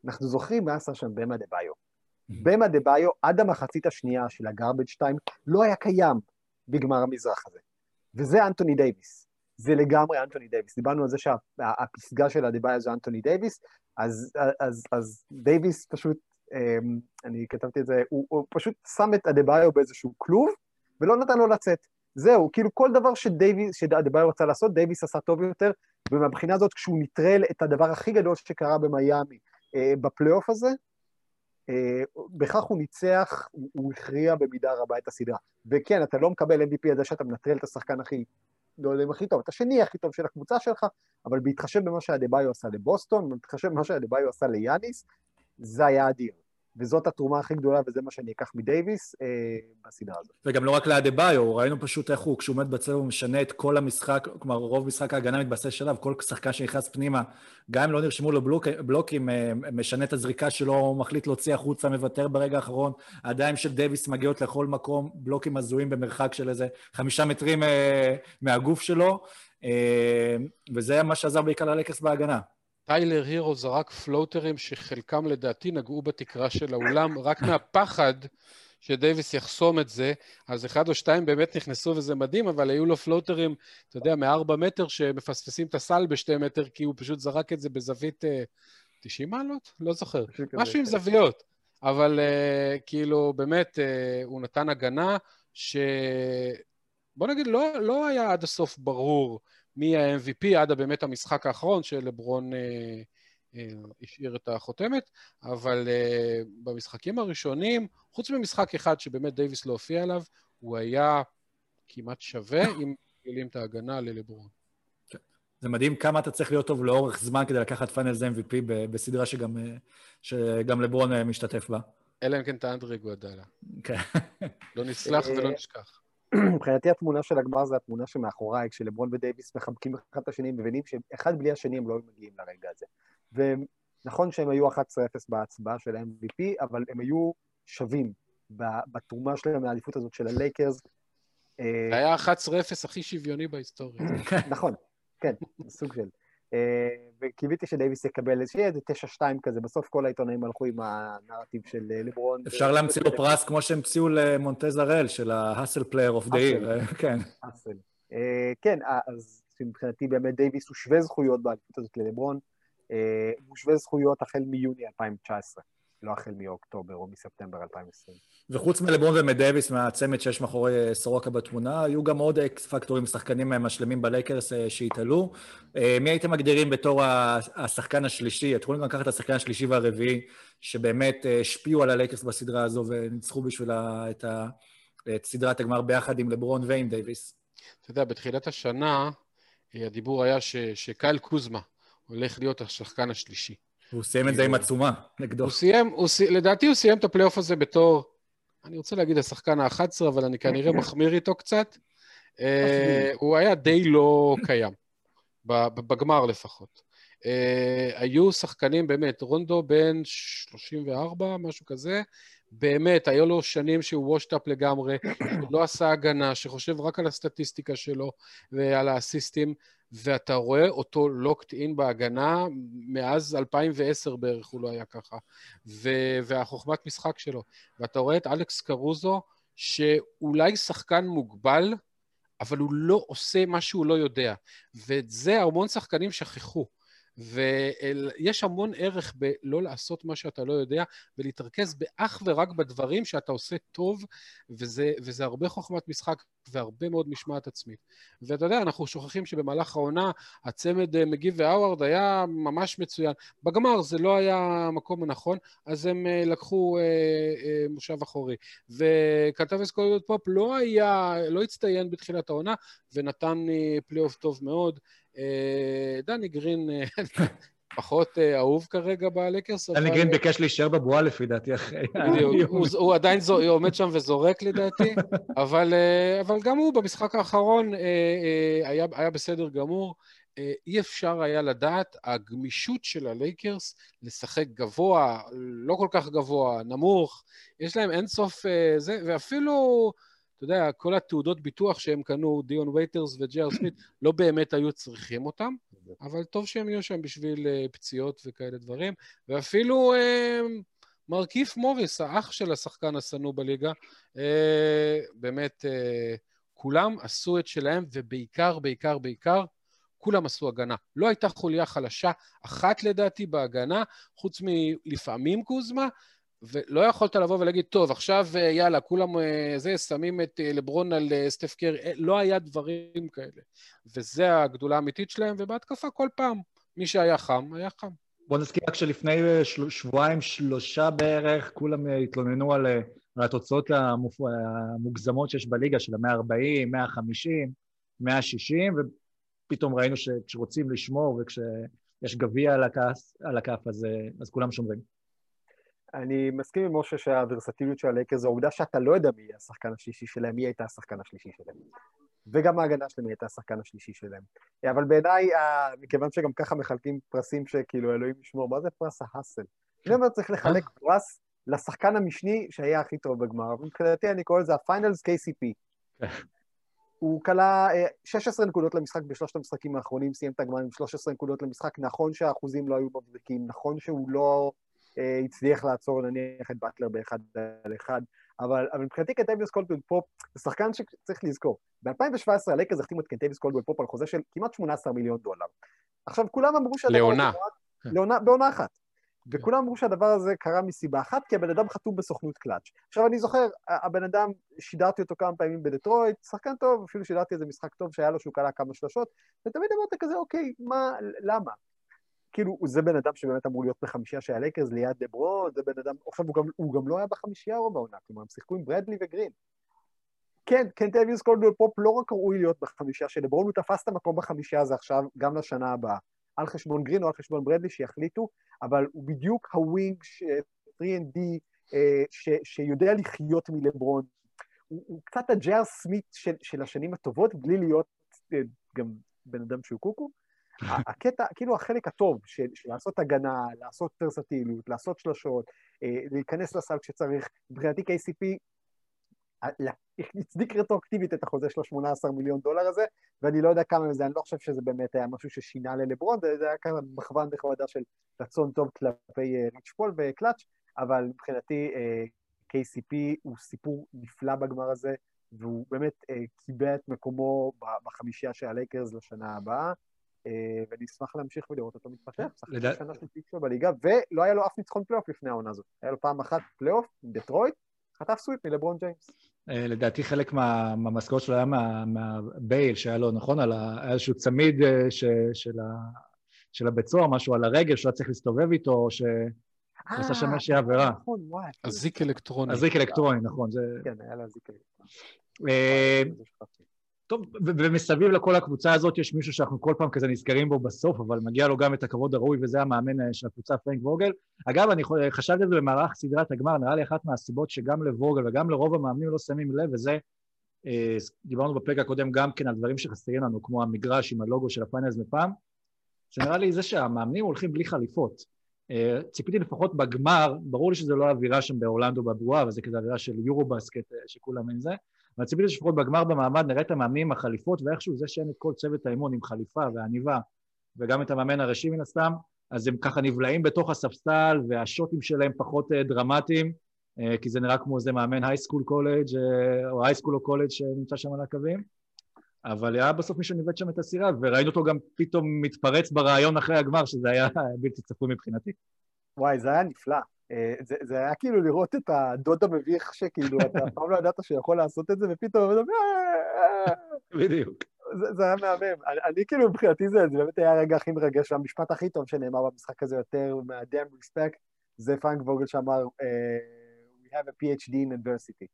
אנחנו זוכרים מה עשה שם באם אדבאיו. באם אדבאיו, עד המחצית השנייה של הגארבג' 2, לא היה קיים בגמר המזרח הזה. וזה אנטוני דייוויס. זה לגמרי אנטוני דייוויס. דיברנו על זה שהפסגה של אדבאיו זה אנטוני דייוויס, אז, אז, אז דייוויס פשוט אני כתבתי את זה, הוא, הוא פשוט שם את אדבאיו באיזשהו כלוב, ולא נתן לו לצאת. זהו, כאילו כל דבר שאדה-ביו רצה לעשות, דייוויס עשה טוב יותר, ומהבחינה הזאת, כשהוא נטרל את הדבר הכי גדול שקרה במיאמי אה, בפלייאוף הזה, אה, בכך הוא ניצח, הוא, הכריע במידה רבה את הסדרה. וכן, אתה לא מקבל MVP על זה שאתה מנטרל את השחקן הכי, לא יודע אם הכי טוב, את השני הכי טוב של הקבוצה שלך, אבל בהתחשב במה שאדה-ביו עשה לבוסטון, בהתחשב במה שאדה-ביו עשה ליאניס, זה היה אדיר. וזאת התרומה הכי גדולה, וזה מה שאני אקח מדייוויס אה, בסדרה הזאת. וגם לא רק לאדה ביו, ראינו פשוט איך הוא, כשהוא עומד בצבע, הוא משנה את כל המשחק, כלומר, רוב משחק ההגנה מתבסס עליו, כל שחקן שנכנס פנימה, גם אם לא נרשמו לו בלוק, בלוקים, אה, משנה את הזריקה שלו, מחליט להוציא החוצה, מוותר ברגע האחרון, הידיים של דייוויס מגיעות לכל מקום, בלוקים הזויים במרחק של איזה חמישה מטרים אה, מהגוף שלו, אה, וזה מה שעזר בעיקר ללקרס בהגנה. טיילר הירו זרק פלוטרים שחלקם לדעתי נגעו בתקרה של האולם, רק מהפחד שדייוויס יחסום את זה, אז אחד או שתיים באמת נכנסו וזה מדהים, אבל היו לו פלוטרים, אתה יודע, מארבע מטר שמפספסים את הסל בשתי מטר, כי הוא פשוט זרק את זה בזווית uh, 90 מעלות? לא זוכר. משהו עם כן. זוויות. אבל uh, כאילו, באמת, uh, הוא נתן הגנה ש... בוא נגיד, לא, לא היה עד הסוף ברור מה-MVP עד באמת המשחק האחרון שלברון אה, אה, השאיר את החותמת, אבל אה, במשחקים הראשונים, חוץ ממשחק אחד שבאמת דייוויס לא הופיע עליו, הוא היה כמעט שווה אם מגלים את ההגנה ללברון. כן. זה מדהים כמה אתה צריך להיות טוב לאורך זמן כדי לקחת finals MVP בסדרה שגם, שגם לברון משתתף בה. אלא אם כן אתה אנדרה איגואדלה. כן. לא נסלח ולא נשכח. מבחינתי התמונה של הגמר זה התמונה שמאחוריי, כשלברון ודייוויס מחבקים אחד את השני, מבינים שאחד בלי השני הם לא מגיעים לרגע הזה. ונכון שהם היו 11-0 בהצבעה של ה-MVP, אבל הם היו שווים בתרומה שלהם לאליפות הזאת של הלייקרס. זה היה 11-0 הכי שוויוני בהיסטוריה. נכון, כן, סוג של. אה, וקיוויתי שדייוויס יקבל איזה איזה תשע שתיים כזה, בסוף כל העיתונאים הלכו עם הנרטיב של אה, לברון. אפשר להמציא לו פרס כמו שהמציאו למונטרז הארל, של ה hustle player of the year, כן. אה, כן, אז מבחינתי באמת דייוויס הוא שווה זכויות באליפות הזאת ללברון, הוא שווה זכויות החל מיוני 2019. לא החל מאוקטובר או מספטמבר 2020. וחוץ מלברון ומדייוויס מהצמד שיש מאחורי סורוקה בתמונה, היו גם עוד אקס פקטורים, שחקנים משלימים בלייקרס אה, שהתעלו. אה, מי הייתם מגדירים בתור השחקן השלישי? אתם יכולים גם לקחת את השחקן השלישי והרביעי, שבאמת אה, השפיעו על הלייקרס בסדרה הזו וניצחו בשבילה את, את סדרת הגמר ביחד עם לברון ועם דייוויס. אתה יודע, בתחילת השנה הדיבור היה ש, שקייל קוזמה הולך להיות השחקן השלישי. הוא סיים את זה עם עצומה נגדו. הוא סיים, הוא, לדעתי הוא סיים את הפלייאוף הזה בתור, אני רוצה להגיד השחקן ה-11, אבל אני כנראה מחמיר איתו קצת. אה, הוא היה די לא קיים, בגמר לפחות. אה, היו שחקנים באמת, רונדו בן 34, משהו כזה, באמת, היו לו שנים שהוא וושט-אפ לגמרי, לא עשה הגנה, שחושב רק על הסטטיסטיקה שלו ועל האסיסטים, ואתה רואה אותו לוקט אין בהגנה, מאז 2010 בערך הוא לא היה ככה, ו- והחוכמת משחק שלו. ואתה רואה את אלכס קרוזו, שאולי שחקן מוגבל, אבל הוא לא עושה מה שהוא לא יודע. ואת זה המון שחקנים שכחו. ויש המון ערך בלא לעשות מה שאתה לא יודע, ולהתרכז באך ורק בדברים שאתה עושה טוב, וזה, וזה הרבה חוכמת משחק והרבה מאוד משמעת עצמית. ואתה יודע, אנחנו שוכחים שבמהלך העונה הצמד אה, מגי והאווארד היה ממש מצוין. בגמר זה לא היה המקום הנכון, אז הם אה, לקחו אה, אה, מושב אחורי. וקנטייביוס קולדוול פופ לא היה, לא הצטיין בתחילת העונה, ונתן אה, פלייאוף טוב מאוד. אה, דני גרין אה, פחות אה, אהוב כרגע בלייקרס. דני גרין ביקש להישאר בבועה לפי דעתי אחרי... בדיוק, הוא עדיין עומד שם וזורק לדעתי, אבל גם הוא במשחק האחרון היה בסדר גמור. אי אפשר היה לדעת, הגמישות של הלייקרס לשחק גבוה, לא כל כך גבוה, נמוך, יש להם אינסוף זה, ואפילו, אתה יודע, כל התעודות ביטוח שהם קנו, דיון וייטרס וג'יי אר סמית, לא באמת היו צריכים אותם, אבל טוב שהם יהיו שם בשביל אה, פציעות וכאלה דברים, ואפילו אה, מרכיף מוריס, האח של השחקן השנוא בליגה, אה, באמת, אה, כולם עשו את שלהם, ובעיקר, בעיקר, בעיקר, כולם עשו הגנה. לא הייתה חוליה חלשה אחת לדעתי בהגנה, חוץ מלפעמים קוזמה, ולא יכולת לבוא ולהגיד, טוב, עכשיו אה, יאללה, כולם אה, זה, שמים את אה, לברון על סטף קרי, לא היה דברים כאלה. וזה הגדולה האמיתית שלהם, ובהתקפה כל פעם, מי שהיה חם, היה חם. בוא נזכיר רק שלפני של... שבועיים, שלושה בערך, כולם התלוננו על, על התוצאות המופ... המוגזמות שיש בליגה, של ה-140, 150, 160, ופתאום ראינו שכשרוצים לשמור וכשיש גביע על הכף, אז, אז כולם שומרים. אני מסכים עם משה שהוורסטיליות של הלייקרס זו העובדה שאתה לא יודע מי יהיה השחקן השלישי שלהם, מי הייתה השחקן השלישי שלהם. וגם ההגנה שלהם הייתה השחקן השלישי שלהם. אבל בעיניי, אה, מכיוון שגם ככה מחלקים פרסים שכאילו אלוהים ישמור, מה זה פרס ה hustle? אומר, צריך לחלק פרס לשחקן המשני שהיה הכי טוב בגמר. מבחינתי אני קורא לזה ה finals KCP. הוא קלע אה, 16 נקודות למשחק בשלושת המשחקים האחרונים, סיים את הגמר עם 13 נקודות למשחק. נכון שהאחוזים לא היו מבריקים, נכון שהוא לא אה, הצליח לעצור נניח את באטלר באחד על אחד, אבל, אבל מבחינתי קנטייביוס קולדוול פופ זה שחקן שצריך לזכור. ב-2017 הלייקרס החתימו את קנטייביוס קולדוול פופ על חוזה של כמעט 18 מיליון דולר. עכשיו, כולם אמרו שהדבר לעונה. הזה לעונה, בעונה אחת. וכולם אמרו שהדבר הזה קרה מסיבה אחת, כי הבן אדם חתום בסוכנות קלאץ'. עכשיו, אני זוכר, הבן אדם, שידרתי אותו כמה פעמים בדטרויט, שחקן טוב, אפילו שידרתי איזה משחק טוב שהיה לו שהוא קלע כמה שלושות, ותמיד אמרת כזה, אוקיי, מה, למה? כאילו, זה בן אדם שבאמת אמור להיות בחמישייה של הלייקרס ליד לברון, זה בן אדם, עכשיו הוא גם, הוא גם לא היה בחמישייה רוב העונה, כלומר, הם שיחקו עם ברדלי וגרין. כן, כן, קנטביוס קולדוול פופ לא רק ראוי להיות בחמישייה של לברון, הוא תפס את המקום בחמישייה הזה עכשיו, גם לשנה הבאה. על חשבון גרין או על חשבון ברדלי, שיחליטו, אבל הוא בדיוק ה-wing, ש- 3&D, אה, ש, שיודע לחיות מלברון. הוא, הוא קצת הג'יי אר סמית של, של השנים הטובות, בלי להיות אה, גם בן אדם שהוא קוקו. הקטע, כאילו החלק הטוב של, של לעשות הגנה, לעשות ורסטיליות, לעשות שלושות, אה, להיכנס לסל כשצריך, מבחינתי KCP הצדיק רטרואקטיבית את החוזה של ה-18 מיליון דולר הזה, ואני לא יודע כמה מזה, אני לא חושב שזה באמת היה משהו ששינה ללברון, זה היה ככה מחווה נכבדה של רצון טוב כלפי אה, ריץ' פול וקלאץ', אבל מבחינתי אה, KCP הוא סיפור נפלא בגמר הזה, והוא באמת קיבע את מקומו בחמישייה של הלייקרס לשנה הבאה, אה, ואני אשמח להמשיך ולראות אותו מתפתח. שחקן לדע- שנה שלישית שלו בליגה, ולא היה לו אף ניצחון פלייאוף לפני העונה הזאת. היה לו פעם אחת פלייאוף עם דטרויט, חטף סוויפ מלברון ג'יימס. אה, לדעתי חלק מה- מהמשכורת שלו היה מה- מהבייל שהיה לו, נכון? על איזשהו צמיד אה, של של הבית סוהר, משהו על הרגל שהוא היה צריך להסתובב איתו, או ש... עשה שם איזושהי עבירה. נכון, וואי. אזיק אלקטרוני. אזיק אלקטרוני, נכון. זה... כן, היה לה זיק אלקטרוני. טוב, ומסביב לכל הקבוצה הזאת יש מישהו שאנחנו כל פעם כזה נזכרים בו בסוף, אבל מגיע לו גם את הכבוד הראוי, וזה המאמן אה, של הקבוצה, פרנק ווגל. אגב, אני חשבתי על זה במערך סדרת הגמר, נראה לי אחת מהסיבות שגם לווגל וגם לרוב המאמנים לא שמים לב, וזה, אה, דיברנו בפרק הקודם גם כן על דברים שחסרים לנו, כמו המגרש עם הלוגו של הפיינלס מפעם, שנראה לי זה שהמאמנים הולכים בלי חליפות. אה, ציפיתי לפחות בגמר, ברור לי שזה לא האווירה שם באורלנדו בבועה, אבל זה כזה אווירה של יורו בסקט אה, שכולם עם זה, אבל ציפיתי שלפחות בגמר במעמד נראה את המאמנים עם החליפות, ואיכשהו זה שאין את כל צוות האימון עם חליפה ועניבה, וגם את המאמן הראשי מן הסתם, אז הם ככה נבלעים בתוך הספסל, והשוטים שלהם פחות אה, דרמטיים, אה, כי זה נראה כמו איזה מאמן high school college או high school או קולג' שנמצא שם על הקווים. אבל היה בסוף מי שניווט שם את הסירה, וראינו אותו גם פתאום מתפרץ בריאיון אחרי הגמר, שזה היה בלתי צפוי מבחינתי. וואי, זה היה נפלא. אה, זה, זה היה כאילו לראות את הדוד המביך שכאילו, אתה אף פעם לא ידעת שיכול לעשות את זה, ופתאום הוא מדבר, "אה, אה." בדיוק. זה, זה היה מהמם. אני, אני כאילו, מבחינתי זה, זה באמת היה הרגע הכי מרגש, והמשפט הכי טוב שנאמר במשחק הזה יותר מה- damn respect, זה פרנק ווגל שאמר, We have a PhD in adversity.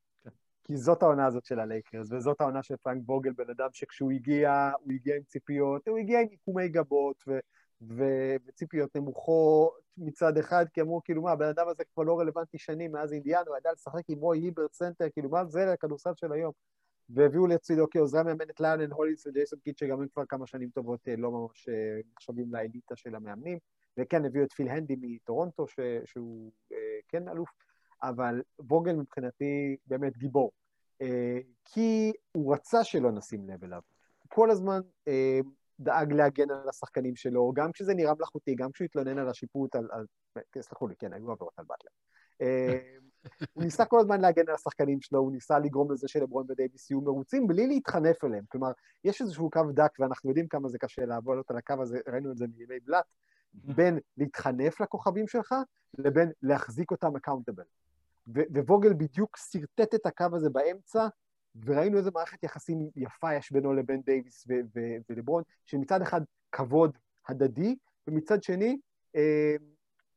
כי זאת העונה הזאת של הלייקרס, וזאת העונה של פרנק ווגל, בן אדם שכשהוא הגיע, הוא הגיע עם ציפיות, הוא הגיע עם עיקומי גבות ו- וציפיות נמוכות מצד אחד, כי אמרו, כאילו, מה, הבן אדם הזה כבר לא רלוונטי שנים מאז אינדיאנה, הוא ידע לשחק עם רוי היברט סנטר, כאילו, מה זה לכדורסל של היום? והביאו לצידו כעוזרי המאמן את ליונל הולינס וג'ייסון קיד, שגם הם כבר כמה שנים טובות אה, לא ממש אה, נחשבים לאליטה של המאמנים, וכן הביאו את פיל הנדי מטורונטו, ש... שהוא אה, כן אלוף, אבל ווגל מבחינתי באמת גיבור, כי הוא רצה שלא נשים לב אליו. כל הזמן דאג להגן על השחקנים שלו, גם כשזה נראה מלאכותי, גם כשהוא התלונן על השיפוט, על... על... סלחו לי, כן, היו עבירות על באטלר. אה, הוא ניסה כל הזמן להגן על השחקנים שלו, הוא ניסה לגרום לזה שלברון ודייוויס יהיו מרוצים בלי להתחנף אליהם. כלומר, יש איזשהו קו דק, ואנחנו יודעים כמה זה קשה לעבוד על הקו הזה, ראינו את זה מימי בלאט, בין להתחנף לכוכבים שלך, לבין להחזיק אותם accountable. וווגל בדיוק שרטט את הקו הזה באמצע, וראינו איזה מערכת יחסים יפה יש בינו לבין דייוויס ו- ו- ולברון, שמצד אחד כבוד הדדי, ומצד שני, אה,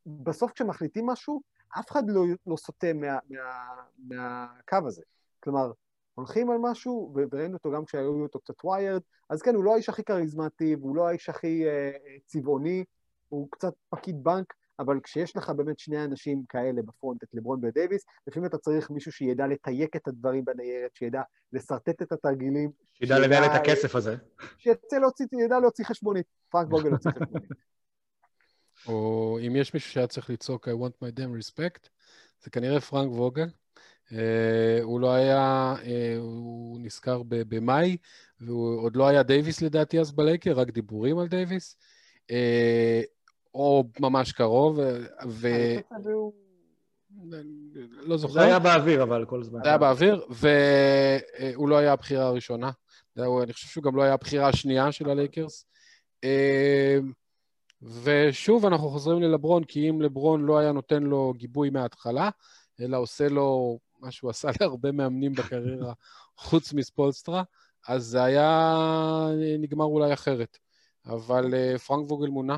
בסוף כשמחליטים משהו, אף אחד לא, לא סוטה מה, מה, מהקו הזה. כלומר, הולכים על משהו, וראינו אותו גם כשהיו אותו קצת ויירד, אז כן, הוא לא האיש הכי כריזמטי, והוא לא האיש הכי אה, אה, צבעוני, הוא קצת פקיד בנק, אבל כשיש לך באמת שני אנשים כאלה בפרונט, את לברון ודייוויס, לפעמים אתה צריך מישהו שידע לתייק את הדברים בניירת, שידע לשרטט את התרגילים. שידע לנהל את הכסף הזה. שיצא להוציא, ידע להוציא חשבונית. פרנק ווגל הוציא חשבונית. או אם יש מישהו שהיה צריך לצעוק I want my damn respect, זה כנראה פרנק ווגל. אה, הוא לא היה, אה, הוא נזכר במאי, והוא עוד לא היה דייוויס לדעתי אז בלייקרס, רק דיבורים על דייוויס. אה, או ממש קרוב, ו... לא זוכר. זה היה באוויר, אבל כל זמן. זה היה באוויר, והוא לא היה הבחירה הראשונה. אני חושב שהוא גם לא היה הבחירה השנייה של הלייקרס. אה, ושוב, אנחנו חוזרים ללברון, כי אם לברון לא היה נותן לו גיבוי מההתחלה, אלא עושה לו מה שהוא עשה להרבה מאמנים בקריירה, חוץ מספולסטרה, אז זה היה נגמר אולי אחרת. אבל אה, פרנק ווגל מונה,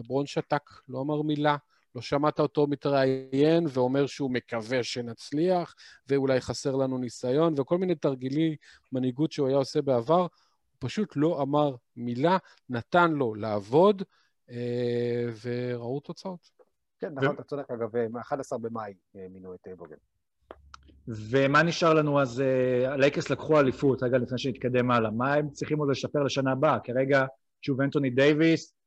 לברון שתק, לא אמר מילה, לא שמעת אותו מתראיין ואומר שהוא מקווה שנצליח, ואולי חסר לנו ניסיון, וכל מיני תרגילי מנהיגות שהוא היה עושה בעבר, הוא פשוט לא אמר מילה, נתן לו לעבוד, אה, וראו תוצאות. כן, נכון, אתה צודק, אגב, מ-11 במאי אה, מינו את אה, ווגל. ומה נשאר לנו אז? אה, הלייקרס לקחו אליפות, רגע לפני שנתקדם הלאה. מה הם צריכים עוד לשפר לשנה הבאה? כרגע, שוב, אנטוני דייוויס, אה,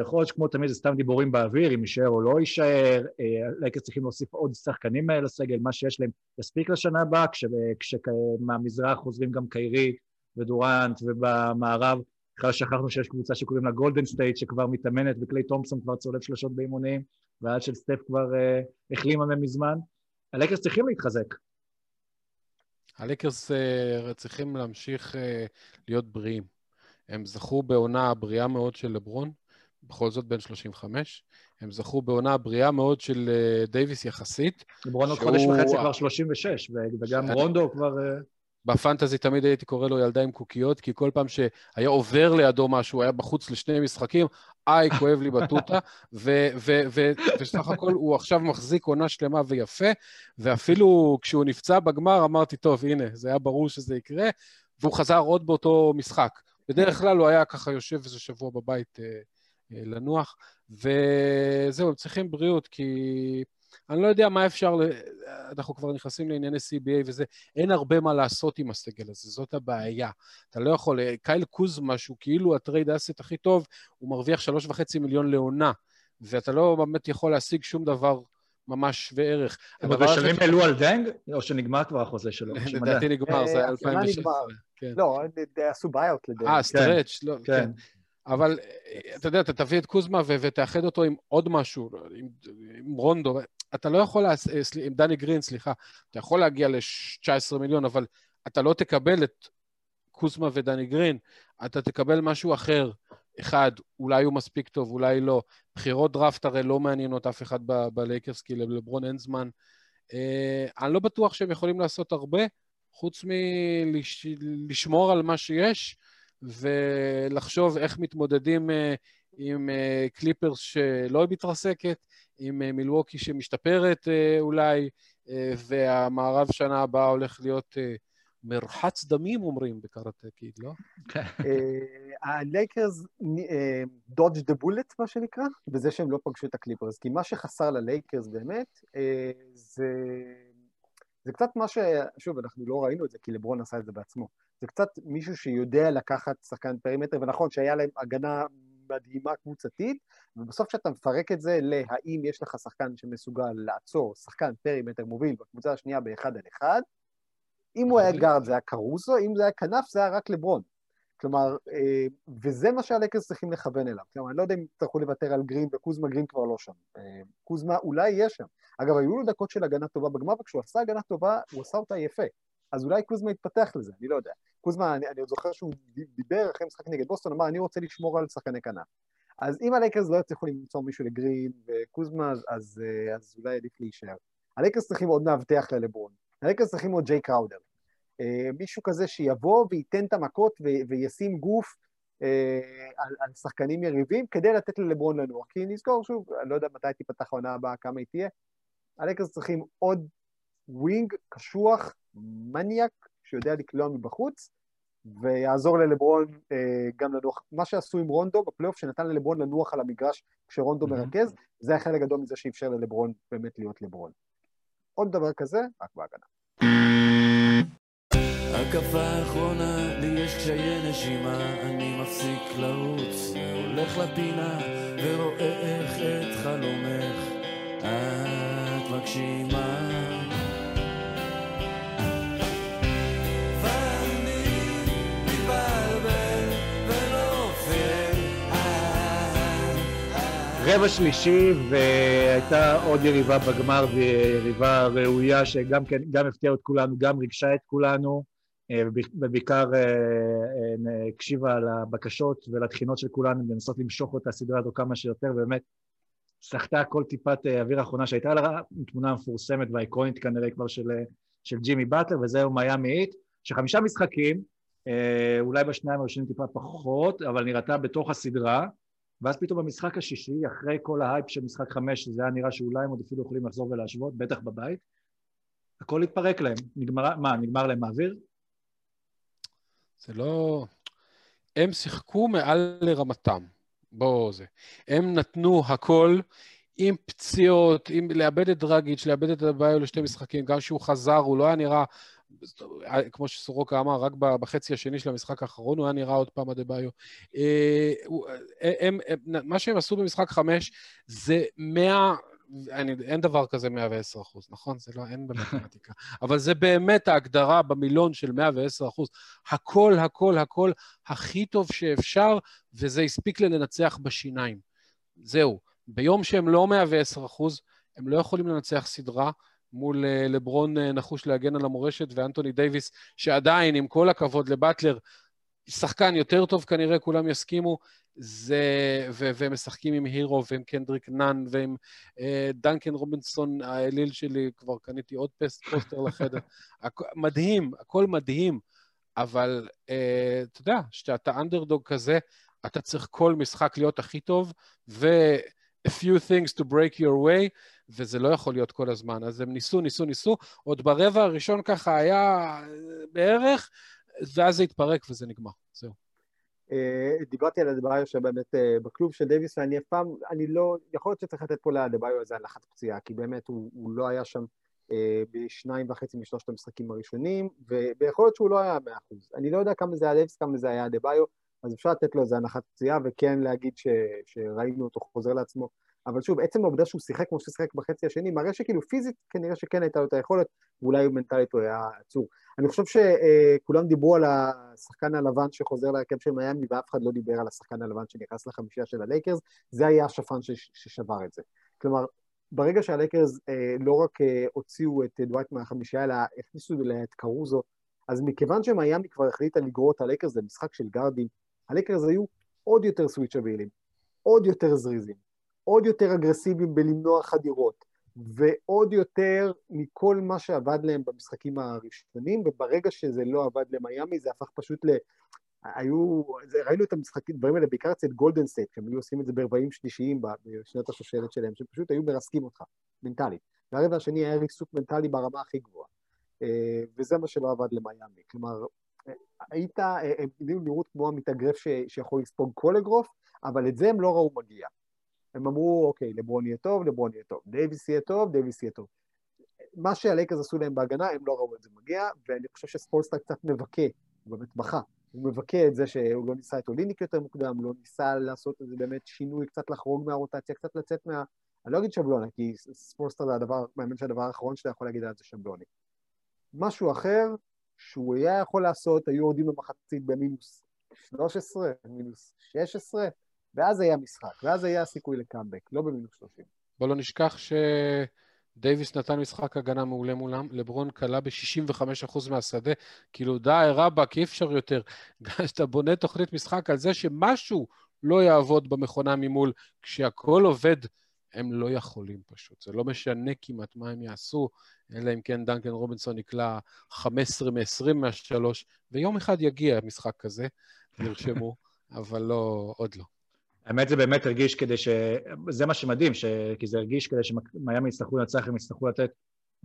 יכול להיות שכמו תמיד זה סתם דיבורים באוויר, אם יישאר או לא יישאר, אה, הלייקרס צריכים להוסיף עוד שחקנים אה, לסגל, מה שיש להם יספיק לשנה הבאה, כשמהמזרח חוזרים גם קיירי ודורנט, ובמערב בכלל שכחנו שיש קבוצה שקוראים לה גולדן סטייט, שכבר מתאמנת, וקליי תומפסון כבר צולב שלושות באימונים, והיד של סטף כבר אה, החלימה מזמן. הלייקרס צריכים להתחזק. הלייקרס אה, צריכים להמשיך אה, להיות בריאים. הם זכו בעונה בריאה מאוד של לברון, בכל זאת בן 35. הם זכו בעונה בריאה מאוד של אה, דייוויס יחסית. עוד שהוא- חודש וחצי כבר 36, ו- וגם שאני- רונדו כבר... אה, בפנטזי תמיד הייתי קורא לו ילדה עם קוקיות, כי כל פעם שהיה עובר לידו משהו, היה בחוץ לשני משחקים, איי, כואב לי בטוטה, וסך הכל הוא עכשיו מחזיק עונה שלמה ויפה, ואפילו כשהוא נפצע בגמר אמרתי, טוב, הנה, זה היה ברור שזה יקרה, והוא חזר עוד באותו משחק. בדרך כלל הוא היה ככה יושב איזה שבוע בבית אה, לנוח, וזהו, הם צריכים בריאות, כי אני לא יודע מה אפשר. אנחנו כבר נכנסים לענייני CBA וזה, אין הרבה מה לעשות עם הסגל הזה, זאת הבעיה. אתה לא יכול, קייל קוזמה, שהוא כאילו ה-trade asset הכי טוב, הוא מרוויח שלוש וחצי מיליון לעונה, ואתה לא באמת יכול להשיג שום דבר ממש שווה ערך. הם עוד משלמים אלו על דנג, או שנגמר כבר החוזה שלו? לדעתי נגמר, זה היה אה, השנה 2016. נגמר. כן. לא, אה, עשו buyout לדעתי. אה, stretch, לא, כן. אבל אה, אתה יודע, אתה תביא את קוזמה ו- ותאחד אותו עם עוד משהו, עם, עם רונדו, אתה לא יכול, לעש... אה, עם דני גרין, סליחה, אתה יכול להגיע ל-19 מיליון, אבל אתה לא תקבל את קוזמה ודני גרין, אתה תקבל משהו אחר. אחד, אולי הוא מספיק טוב, אולי לא. בחירות דראפט הרי לא מעניינות אף אחד ב- בלייקרס, כי לברון אין זמן. אה, אני לא בטוח שהם יכולים לעשות הרבה, חוץ מלשמור על מה שיש, ולחשוב איך מתמודדים אה, עם אה, קליפרס שלא מתרסקת, עם אה, מילווקי שמשתפרת אולי, והמערב שנה הבאה הולך להיות מרחץ דמים, אומרים בקראטה קיד, לא? הלייקרס dodged the bullet, מה שנקרא, בזה שהם לא פגשו את הקליפרס. כי מה שחסר ללייקרס באמת, זה זה קצת מה ש... שוב, אנחנו לא ראינו את זה, כי לברון עשה את זה בעצמו. זה קצת מישהו שיודע לקחת שחקן perimeter, ונכון שהיה להם הגנה מדהימה קבוצתית, ובסוף כשאתה מפרק את זה להאם יש לך שחקן שמסוגל לעצור שחקן perimeter מוביל בקבוצה השנייה באחד על אחד, אם הוא היה גארד זה היה קרוסו, אם זה היה כנף זה היה רק לברון. כלומר, אה, וזה מה שהלקרס צריכים לכוון אליו. כלומר, אני לא יודע אם יצטרכו לוותר על גרין, וקוזמה גרין כבר לא שם. אה, קוזמה אולי יהיה שם. אגב, היו לו דקות של הגנה טובה בגמר, וכשהוא עשה הגנה טובה, הוא עשה אותה יפה. אז אולי קוזמה יתפתח לזה, אני לא יודע. קוזמה, אני, אני עוד זוכר שהוא דיבר אחרי משחק נגד בוסטון, אמר, אני רוצה לשמור על שחקני כנף. אז אם הלייקרס לא יצליחו למצוא מישהו לגרין וקוזמה, אז, אז, אה, אז אולי עדיף להישאר. הלייקרס צריכים עוד מאבטח ללברון. הלייקרס צריכים עוד ג'יי קראודר. אה, מישהו כזה שיבוא וייתן את המכות ו- וישים גוף אה, על, על שחקנים יריבים כדי לתת ללברון לנוח. כי נזכור שוב, אני לא יודע מתי תיפתח העונה הבאה, כמה היא תהיה, הלייקרס צריכים עוד wing קשוח, מניאק, שיודע לקלוע מבחוץ, ויעזור ללברון אה, גם לנוח. מה שעשו עם רונדו בפלייאוף, שנתן ללברון לנוח על המגרש כשרונדו מרכז, זה היה חלק גדול מזה שאפשר ללברון באמת להיות לברון. עוד דבר כזה, רק בהגנה. ההקפה האחרונה, לי יש קשיי נשימה, אני מפסיק לרוץ, והולך לפינה, ורואה איך את חלומך את מגשימה. רבע שלישי, והייתה עוד יריבה בגמר, ויריבה ראויה שגם כן, גם הפתיעה את כולנו, גם ריגשה את כולנו, אה, ובעיקר אה, אה, הקשיבה לבקשות ולתחינות של כולנו לנסות למשוך את הסדרה הזו כמה שיותר, ובאמת סחטה כל טיפת אוויר האחרונה שהייתה לה, תמונה מפורסמת והאיקונית כנראה כבר של, של ג'ימי באטלר, וזהו מיאמי היט, שחמישה משחקים, אולי בשניים הראשונים טיפה פחות, אבל נראתה בתוך הסדרה, ואז פתאום במשחק השישי, אחרי כל ההייפ של משחק חמש, זה היה נראה שאולי הם עוד אפילו יכולים לחזור ולהשוות, בטח בבית, הכל התפרק להם. נגמר, מה, נגמר להם האוויר? זה לא... הם שיחקו מעל לרמתם. בואו זה. הם נתנו הכל עם פציעות, עם לאבד את דרגיץ', לאבד את הבעיה לשתי משחקים. גם כשהוא חזר, הוא לא היה נראה, כמו שסורוקה אמר, רק בחצי השני של המשחק האחרון, הוא היה נראה עוד פעם אדה-ביו. אה, מה שהם עשו במשחק חמש זה מאה... אני, אין דבר כזה 110 אחוז, נכון? זה לא, אין במתמטיקה. אבל זה באמת ההגדרה במילון של 110 אחוז. הכל, הכל, הכל הכי טוב שאפשר, וזה הספיק לנצח בשיניים. זהו. ביום שהם לא 110 אחוז, הם לא יכולים לנצח סדרה מול אה, לברון אה, נחוש להגן על המורשת, ואנטוני דייוויס, שעדיין, עם כל הכבוד לבטלר, שחקן יותר טוב כנראה, כולם יסכימו, זה, ו, והם משחקים עם הירו ועם קנדריק נאן ועם אה, דנקן רובינסון האליל שלי, כבר קניתי עוד פסט פוסטר לחדר. הכ, מדהים, הכל מדהים, אבל אה, אתה יודע, כשאתה אנדרדוג כזה, אתה צריך כל משחק להיות הכי טוב, ו... a few things to break your way, וזה לא יכול להיות כל הזמן. אז הם ניסו, ניסו, ניסו, עוד ברבע הראשון ככה היה בערך, ואז זה התפרק וזה נגמר, זהו. אה, דיברתי על אדבאיו שבאמת אה, בכלוב של דייוויס, ואני אף פעם, אני לא, יכול להיות שצריך לתת פה לאדבאיו איזה הנחת פציעה, כי באמת הוא, הוא לא היה שם אה, בשניים וחצי משלושת המשחקים הראשונים, ויכול להיות שהוא לא היה מאה אחוז. אני לא יודע כמה זה היה דייוויס, כמה זה היה אדבאיו, אז אפשר לתת לו איזה הנחת פציעה, וכן להגיד ש, שראינו אותו חוזר לעצמו. אבל שוב, עצם העובדה שהוא שיחק כמו ששיחק בחצי השני, מראה שכאילו פיזית כנראה שכן הייתה לו את היכולת, ואולי מנטלית הוא היה עצור. אני חושב שכולם דיברו על השחקן הלבן שחוזר להרכב של מיאמי, ואף אחד לא דיבר על השחקן הלבן שנכנס לחמישייה של הלייקרס, זה היה השפן ששבר את זה. כלומר, ברגע שהלייקרס אה, לא רק אה, הוציאו את דווייט מהחמישייה, אלא הכניסו אליה את קרוסו, אז מכיוון שמיאמי כבר החליטה לגרור את הלייקרס למשחק של גארדים, הלייקרס היו עוד יותר סוויצ'בילים, עוד יותר זריזים, עוד יותר אגרסיביים בלמנוע חדירות, ועוד יותר מכל מה שעבד להם במשחקים הראשונים, וברגע שזה לא עבד למיאמי זה הפך פשוט ל... היו, ראינו את המשחקים, הדברים האלה בעיקר אצל גולדן סטייט, כשהם היו עושים את זה ברבעים שלישיים בשנת השושלת שלהם, שפשוט היו מרסקים אותך, מנטלית. והרבע השני היה ריסוק מנטלי ברמה הכי גבוהה. אה, וזה מה שלא עבד למיאמי. כלומר, היית, אה, הם נראו כמו המתאגרף שיכול לספוג כל אגרוף, אבל את זה הם לא ראו מגיע. הם אמרו, אוקיי, לברון יהיה טוב, לברון יהיה טוב, דייוויס יהיה טוב, דייוויס יהיה טוב. מה שהלייקרס עשו להם בהגנה, הם לא ראו את זה מגיע, ואני חושב שספולסטרה קצת מבכה, הוא באמת בכה. הוא מבכה את זה שהוא לא ניסה את אוליניק יותר מוקדם, לא ניסה לעשות איזה באמת שינוי, קצת לחרוג מהרוטציה, קצת לצאת מה... אני לא אגיד שבלונה, כי ספולסטר זה הדבר, מאמין שהדבר האחרון שאתה יכול להגיד עליו זה שבלוני. משהו אחר שהוא היה יכול לעשות, היו יורדים במחצית במינוס 13, מינוס 16, ואז היה משחק, ואז היה סיכוי לקאמבק, לא במינוס 30. בוא לא נשכח שדייוויס נתן משחק הגנה מעולה מולם, לברון כלה ב-65% מהשדה, כאילו די, רבאק, אי אפשר יותר. כשאתה בונה תוכנית משחק על זה שמשהו לא יעבוד במכונה ממול, כשהכול עובד, הם לא יכולים פשוט. זה לא משנה כמעט מה הם יעשו, אלא אם כן דנקן רובינסון נקלע 15 מ-20 מהשלוש, ויום אחד יגיע משחק כזה, נרשמו, אבל לא, עוד לא. האמת זה באמת הרגיש כדי ש... זה מה שמדהים, ש... כי זה הרגיש כדי שמיאמי יצטרכו לנצח, הם יצטרכו לתת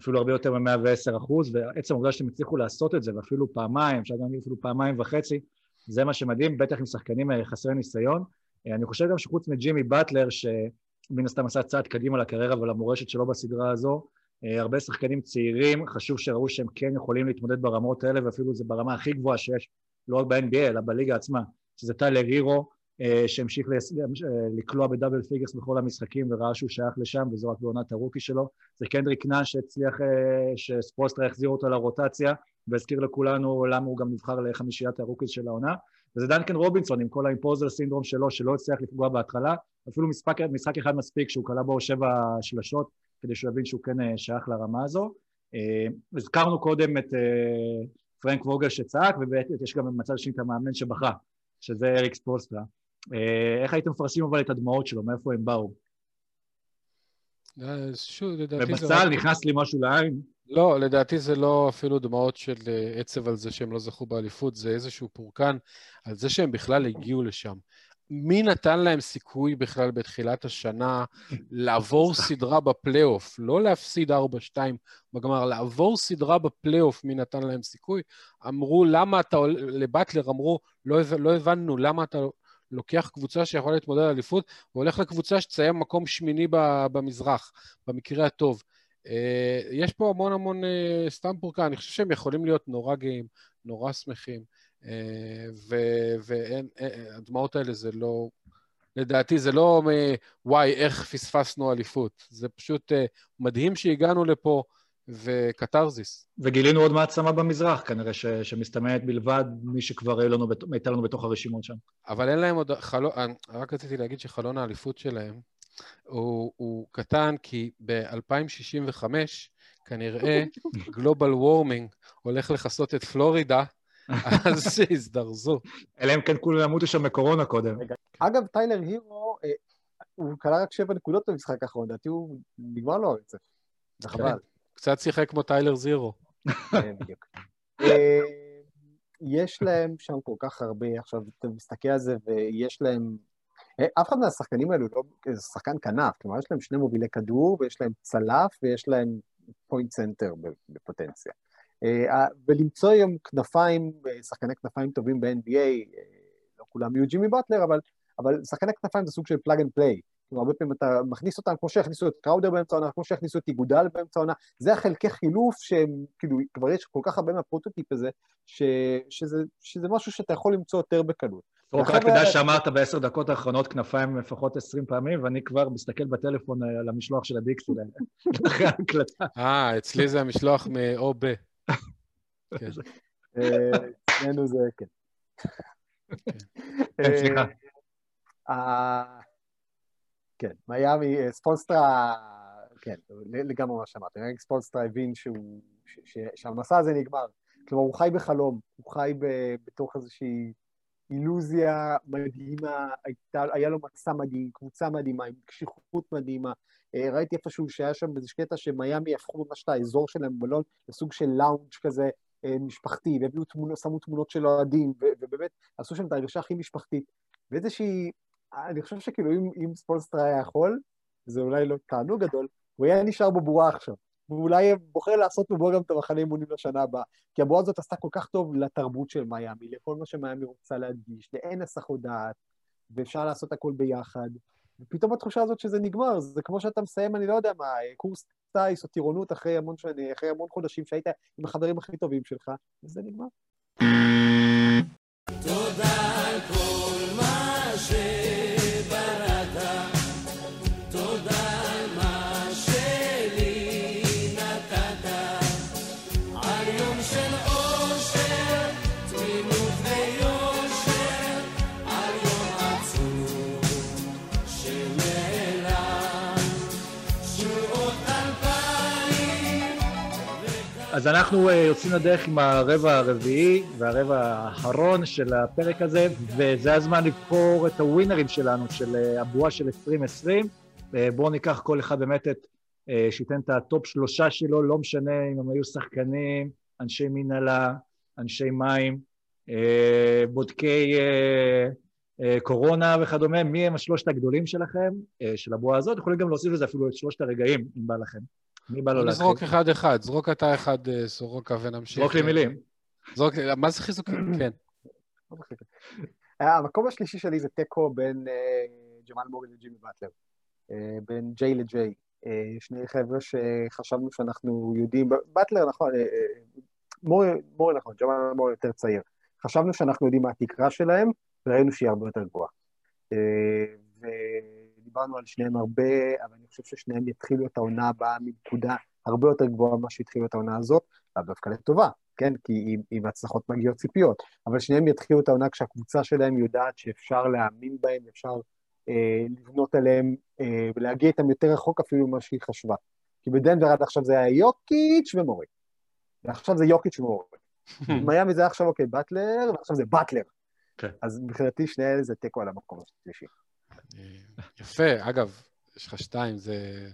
אפילו הרבה יותר מ-110 אחוז, ועצם העובדה שהם הצליחו לעשות את זה, ואפילו פעמיים, אפשר גם להגיד אפילו פעמיים וחצי, זה מה שמדהים, בטח עם שחקנים אה, חסרי ניסיון. אה, אני חושב גם שחוץ מג'ימי באטלר, שמן הסתם עשה צעד קדימה לקריירה ולמורשת שלו בסדרה הזו, אה, הרבה שחקנים צעירים, חשוב שראו שהם כן יכולים להתמודד ברמות האלה, ואפילו זה ברמה הכי גבוהה שיש, לא רק ב-NBA, אלא בליגה עצמה, שזה טיילר הירו, שהמשיך לס- אה, לקלוע ב double figures בכל המשחקים וראה שהוא שייך לשם, וזו רק בעונת הרוקי שלו. זה קנדריק נאן שהצליח, אה, שספולסטרה החזיר אותו לרוטציה, והזכיר לכולנו למה הוא גם נבחר לחמישיית הרוקיז של העונה. וזה דנקן רובינסון עם כל ה impostor syndrome שלו, שלא הצליח לפגוע בהתחלה, אפילו משחק, משחק אחד מספיק שהוא קלע בו שבע שלשות, כדי שהוא יבין שהוא כן אה, שייך לרמה הזו. אה, הזכרנו קודם את אה, פרנק ווגל שצעק, ובאמת יש גם במצב השני את המאמן שבכה, שזה אריק ספולסטרה. אה, איך הייתם מפרשים אבל את הדמעות שלו, מאיפה הם באו? אה, שוב, לדעתי זה... ובצה"ל נכנס לי משהו לעין. לא, לדעתי זה לא אפילו דמעות של אה, עצב על זה שהם לא זכו באליפות, זה איזשהו פורקן על זה שהם בכלל הגיעו לשם. מי נתן להם סיכוי בכלל בתחילת השנה לעבור סדרה בפלייאוף, לא להפסיד 4-2 בגמר, לעבור סדרה בפלייאוף, מי נתן להם סיכוי? אמרו, למה אתה, לבטלר אמרו, לא, לא הבנו, למה אתה לוקח קבוצה שיכולה להתמודד על אליפות, והולך לקבוצה שתסיים מקום שמיני במזרח, במקרה הטוב. אה, יש פה המון המון אה, סתם פורקן, אני חושב שהם יכולים להיות נורא גאים, נורא שמחים, אה, והדמעות האלה זה לא, לדעתי זה לא וואי, איך פספסנו אליפות, זה פשוט מדהים שהגענו לפה, וקתרזיס. וגילינו עוד מעצמה במזרח, כנראה ש, שמסתמנת בלבד מי שכבר היו לנו, בת- הייתה לנו בתוך הרשימות שם. אבל אין להם עוד חלון, רק רציתי להגיד שחלון האליפות שלהם הוא, הוא קטן, כי ב-2065 כנראה גלובל וורמינג הולך לכסות את פלורידה, אז שיזדרזו. אלא אם כן כולם ימותו שם מקורונה קודם. אגב, טיילר הירו, אה, הוא כלה רק שבע נקודות במשחק האחרון, לדעתי הוא נגמר לו הרצף. זה חבל. קצת שיחק כמו טיילר זירו. כן, בדיוק. אה, יש להם שם כל כך הרבה, עכשיו אתה מסתכל על זה ויש להם, אה, אף אחד מהשחקנים האלו לא שחקן כנף, כלומר יש להם שני מובילי כדור ויש להם צלף ויש להם point center בפוטנציה. אה, ולמצוא היום כנפיים, שחקני כנפיים טובים ב-NBA, לא כולם יהיו ג'ימי באטלר, אבל, אבל שחקני כנפיים זה סוג של plug and play. כלומר, הרבה פעמים אתה מכניס אותם, כמו שהכניסו את קראודר באמצע העונה, כמו שהכניסו את איגודל באמצע העונה, זה החלקי חילוף שהם, כאילו, כבר יש כל כך הרבה מהפרוטוטיפ הזה, ש, שזה, שזה משהו שאתה יכול למצוא יותר בקלות. רק החבר'ה תדע שאמרת בעשר דקות האחרונות כנפיים לפחות עשרים פעמים, ואני כבר מסתכל בטלפון אה, על המשלוח של הדיקסי אחרי ההקלטה. אה, אצלי זה המשלוח מאו ב. כן. אה, אצלנו זה, כן. כן, סליחה. כן, מיאמי, אה, ספונסטרה, כן, לגמרי מה שאמרתי, ספונסטרה הבין שהוא, שהמסע הזה נגמר. כלומר, הוא חי בחלום, הוא חי ב- בתוך איזושהי אילוזיה מדהימה, הייתה, היה לו מסע מדהים, קבוצה מדהימה, עם קשיחות מדהימה. אה, ראיתי איפשהו שהיה שם איזה קטע שמיאמי הפכו ממש את האזור שלהם במלון לסוג של לאונג' כזה אה, משפחתי, והביאו תמונות, שמו תמונות של אוהדים, ובאמת עשו שם את ההרגשה הכי משפחתית. ואיזושהי, אני חושב שכאילו אם, אם ספולסטרה היה יכול, זה אולי לא תענוג גדול, הוא היה נשאר בבועה עכשיו. ואולי בוחר לעשות בבועה גם את המחנה אימונים לשנה הבאה. כי הבועה הזאת עשתה כל כך טוב לתרבות של מיאמי, לכל מה שמיאמי רוצה להדגיש, לאין הסחות דעת, ואפשר לעשות הכל ביחד. ופתאום התחושה הזאת שזה נגמר, זה כמו שאתה מסיים, אני לא יודע מה, קורס טיס או טירונות אחרי המון שנים, אחרי המון חודשים שהיית עם החברים הכי טובים שלך, וזה נגמר. תודה אז אנחנו אה, יוצאים לדרך עם הרבע הרביעי והרבע האחרון של הפרק הזה, וזה הזמן לבחור את הווינרים שלנו, של אה, הבועה של 2020. אה, בואו ניקח כל אחד באמת את, שייתן את הטופ שלושה שלו, לא משנה אם הם היו שחקנים, אנשי מנהלה, אנשי מים, בודקי קורונה וכדומה, מי הם השלושת הגדולים שלכם, של הבועה הזאת, יכולים גם להוסיף לזה אפילו את שלושת הרגעים, אם בא לכם. מי בא לו להתחיל? נזרוק אחד-אחד, זרוק אתה אחד, אה, סורוקה, ונמשיך. זרוק לי מילים. זרוק לי, מה זה חיזוקים? כן. אה, המקום השלישי שלי זה תיקו בין אה, ג'מאל מורי לג'ימי באטלר. אה, בין ג'יי לג'יי. אה, שני חבר'ה שחשבנו שאנחנו יודעים, באטלר נכון, אה, אה, מורי, מורי נכון, ג'מאל מורי יותר צעיר. חשבנו שאנחנו יודעים מה התקרה שלהם, וראינו שהיא הרבה יותר גבוהה. אה, ודיברנו על שניהם הרבה, אבל אני חושב ששניהם יתחילו את העונה הבאה מנקודה הרבה יותר גבוהה ממה שהתחילו את העונה הזאת, לאו דווקא לטובה, כן? כי עם, עם הצלחות מגיעות ציפיות. אבל שניהם יתחילו את העונה כשהקבוצה שלהם יודעת שאפשר להאמין בהם, אפשר אה, לבנות עליהם אה, ולהגיע איתם יותר רחוק אפילו ממה שהיא חשבה. כי בדנבר עד עכשיו זה היה יוקיץ' ומורי. ועכשיו זה יוקיץ' ומורי. מיאמי זה היה עכשיו אוקיי באטלר, ועכשיו זה באטלר. כן. אז מבחינתי שני אלה זה תיקו על המקום השלישי. אה, יפה, אגב, יש לך שתיים, זה,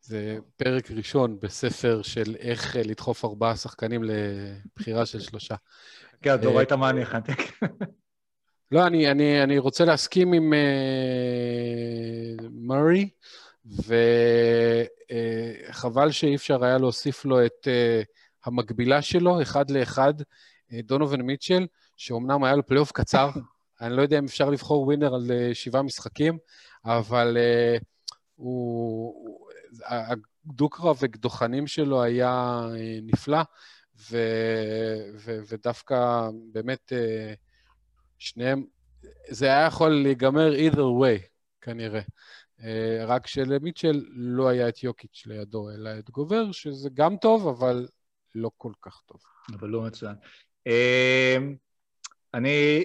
זה פרק ראשון בספר של איך אה, לדחוף ארבעה שחקנים לבחירה של שלושה. כן, אה, ראית מה אני הכנתי. לא, אני, אני, אני רוצה להסכים עם uh, מרי, וחבל שאי אפשר היה להוסיף לו את המקבילה שלו, אחד לאחד, דונובין מיטשל, שאומנם היה לו פלייאוף קצר, אני לא יודע אם אפשר לבחור ווינר על אה, שבעה משחקים, אבל אה, הוא, הדו-קרב הקדחני שלו היה אה, נפלא, ו, ו, ודווקא באמת... שניהם, זה היה יכול להיגמר either way, כנראה. אה, רק שלמיטשל לא היה את יוקיץ' לידו, אלא את גובר, שזה גם טוב, אבל לא כל כך טוב. אבל לא מצוין. אני,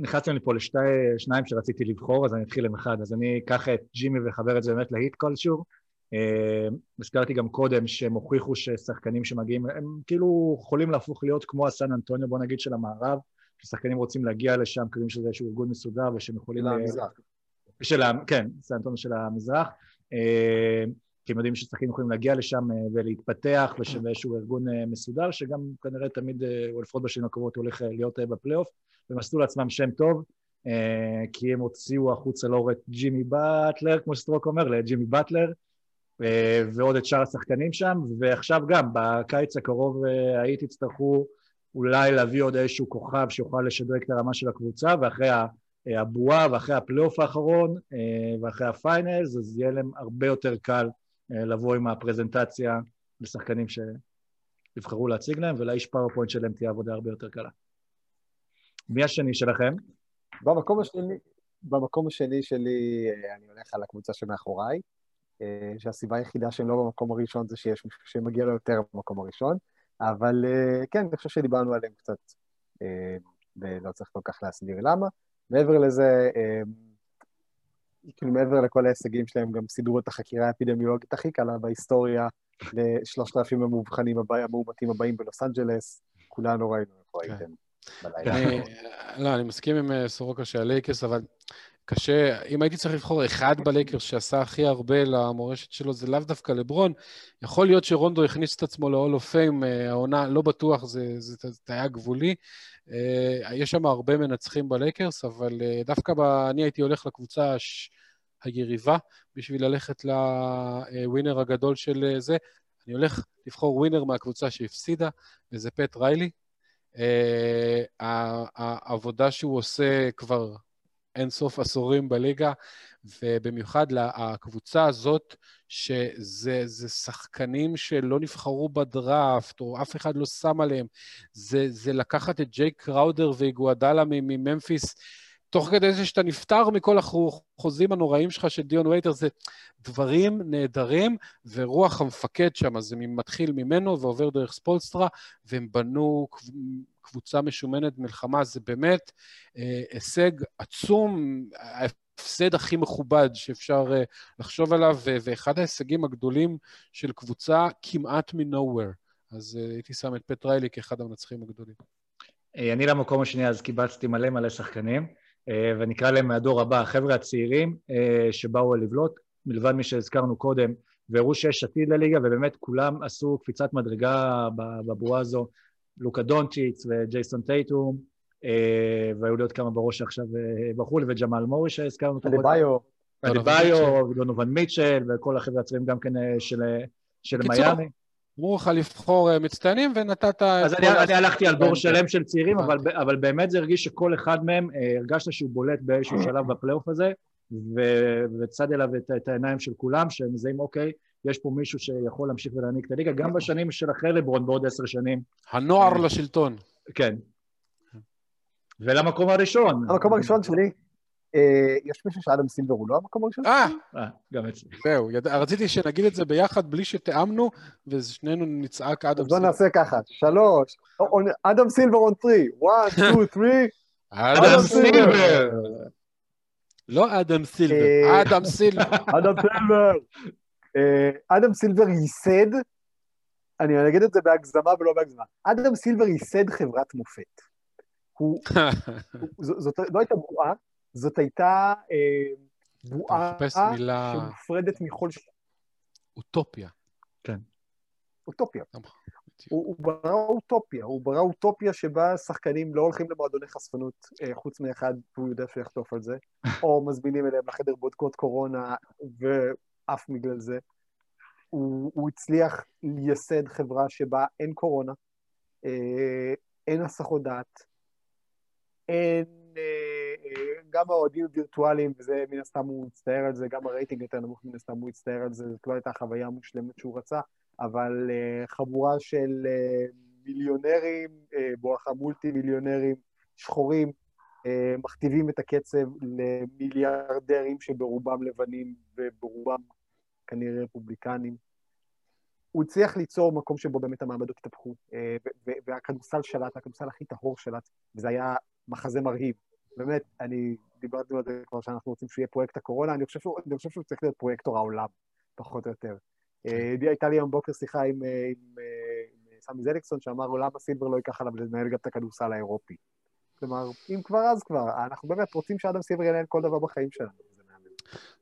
נכנסתי לי פה לשניים שרציתי לבחור, אז אני אתחיל עם אחד. אז אני אקח את ג'ימי ואחבר את זה באמת להיט כלשהו. אמ, הזכרתי גם קודם שהם הוכיחו ששחקנים שמגיעים, הם כאילו יכולים להפוך להיות כמו הסן אנטוניו, בוא נגיד, של המערב, ששחקנים רוצים להגיע לשם, קוראים שזה איזשהו ארגון מסודר ושהם יכולים... של ה... כן, סן אנטוניו של המזרח. אה, כי הם יודעים ששחקנים יכולים להגיע לשם אה, ולהתפתח, ושבאיזשהו ארגון אה, מסודר, שגם כנראה תמיד, אה, או לפחות בשנים הקרובות, הולך אה, להיות אה, בפלייאוף, והם עשו לעצמם שם טוב, אה, כי הם הוציאו החוצה לא את ג'ימי באטלר, כמו שסטרוק אומר, לג'ימי באטלר, אה, ועוד את שאר השחקנים שם, ועכשיו גם, בקיץ הקרוב אה, הייתי תצטרכו אולי להביא עוד איזשהו כוכב שיוכל לשדרג את הרמה של הקבוצה, ואחרי ה- אה, הבועה ואחרי הפלייאוף האחרון אה, ואחרי ה finals, אז יהיה להם הרבה יותר קל אה, לבוא עם הפרזנטציה לשחקנים שיבחרו להציג להם, ולאיש PowerPoint שלהם תהיה עבודה הרבה יותר קלה. מי השני שלכם? במקום השני, במקום השני שלי אה, אני הולך על הקבוצה שמאחוריי, אה, שהסיבה היחידה שהם לא במקום הראשון זה שיש מישהו שמגיע לו יותר במקום הראשון, אבל אה, כן, אני חושב שדיברנו עליהם קצת, ולא צריך כל כך להסביר למה. מעבר לזה, כאילו מעבר לכל ההישגים שלהם, גם סידרו את החקירה האפידמיולוגית הכי קלה בהיסטוריה לשלושת אלפים המאובחנים המאומתים הבאים בלוס אנג'לס, כולנו ראינו איפה כן. הייתם. אני, לא, אני מסכים עם אה, סורוקה של הלייקרס, אבל קשה, אם הייתי צריך לבחור אחד בלייקרס שעשה הכי הרבה למורשת שלו, זה לאו דווקא לברון. יכול להיות שרונדו הכניס את עצמו ל-Hall of Fame, אה, העונה, לא בטוח, זה, זה, זה, זה היה גבולי. אה, יש שם הרבה מנצחים בלייקרס, אבל דווקא ב, אני הייתי הולך לקבוצה הש, היריבה בשביל ללכת לווינר הגדול של זה. אני הולך לבחור ווינר מהקבוצה שהפסידה, וזה פט ריילי. Uh, העבודה שהוא עושה כבר אין סוף עשורים בליגה, ובמיוחד לקבוצה הזאת, שזה זה שחקנים שלא נבחרו בדראפט, או אף אחד לא שם עליהם. זה, זה לקחת את ג'ייק קראודר ואיגואדלה מממפיס, תוך כדי זה שאתה נפטר מכל החוזים הנוראים שלך של דיון וייטר, זה דברים נהדרים, ורוח המפקד שם, זה מתחיל ממנו ועובר דרך ספולסטרה, והם בנו קבוצה משומנת מלחמה, זה באמת אה, הישג עצום, ההפסד הכי מכובד שאפשר אה, לחשוב עליו, ואחד ההישגים הגדולים של קבוצה כמעט מ-nowhere. אז אה, הייתי שם את פט ריילי כאחד המנצחים הגדולים. אה, אני למקום השני אז קיבצתי מלא מלא שחקנים, ונקרא להם מהדור הבא, החבר'ה הצעירים אה, שבאו לבלוט, מלבד מי שהזכרנו קודם, והראו שיש עתיד לליגה, ובאמת כולם עשו קפיצת מדרגה בבועה הזו, לוקה דונצ'יץ וג'ייסון טייטום, אה, והיו לי עוד כמה בראש שעכשיו בחרו לי, וג'מאל מורי שהזכרנו. אדיביו. אדיביו, ודונובן מיטשל, וכל החבר'ה הצעירים גם כן של, של מיאמי. אמרו לך לבחור מצטיינים ונתת... אז אני, אני הלכתי על בור שלם של צעירים, אבל, אבל באמת זה הרגיש שכל אחד מהם, הרגשת שהוא בולט באיזשהו שלב בפלייאוף הזה, וצד אליו את, את העיניים של כולם, שהם מזהים, אוקיי, יש פה מישהו שיכול להמשיך ולהעניק את הליגה, גם בשנים של אחרי לברון בעוד עשר שנים. הנוער לשלטון. כן. ולמקום הראשון. המקום הראשון שלי, אה, יש מישהו שאדם סילבר הוא לא המקום הראשון? אה! אה, גם אצלי. זהו, רציתי שנגיד את זה ביחד בלי שתיאמנו, ושנינו נצעק אדם סילבר. בוא נעשה ככה, שלוש, אדם סילבר on three, one, two, three. אדם סילבר! לא אדם סילבר, אה, אדם סילבר. אדם סילבר. אדם סילבר ייסד, אני אגיד את זה בהגזמה ולא בהגזמה, אדם סילבר ייסד חברת מופת. הוא, זאת לא הייתה בועה, זאת הייתה בועה שמופרדת מכל... אוטופיה. כן. אוטופיה. הוא, הוא ברא אוטופיה, הוא ברא אוטופיה שבה שחקנים לא הולכים למועדוני חשפנות, חוץ מאחד, והוא יודע שהוא יחטוף על זה, או מזמינים אליהם לחדר בודקות קורונה, ואף בגלל זה. הוא, הוא הצליח לייסד חברה שבה אין קורונה, אין הסחות דעת, אין... גם האוהדים וירטואליים, וזה מן הסתם הוא הצטער על זה, גם הרייטינג יותר נמוך מן הסתם הוא הצטער על זה, זאת לא הייתה חוויה מושלמת שהוא רצה, אבל uh, חבורה של uh, מיליונרים, uh, בואכה מולטי מיליונרים שחורים, מכתיבים את הקצב למיליארדרים שברובם לבנים וברובם כנראה רפובליקנים. הוא הצליח ליצור מקום שבו באמת המעמדות התהפכו, והכדורסל שלט, הכדורסל הכי טהור שלט, וזה היה מחזה מרהיב. באמת, אני דיברתי על זה כבר שאנחנו רוצים שהוא יהיה פרויקט הקורונה, אני חושב שהוא, אני חושב שהוא צריך להיות פרויקטור העולם, פחות או יותר. כן. הייתה לי היום בוקר שיחה עם, עם, עם סמי זליקסון, שאמר, למה סילבר לא ייקח עליו לנהל גם את הכדורסל האירופי. כלומר, אם כבר אז כבר, אנחנו באמת רוצים שאדם סילבר ינהל כל דבר בחיים שלנו.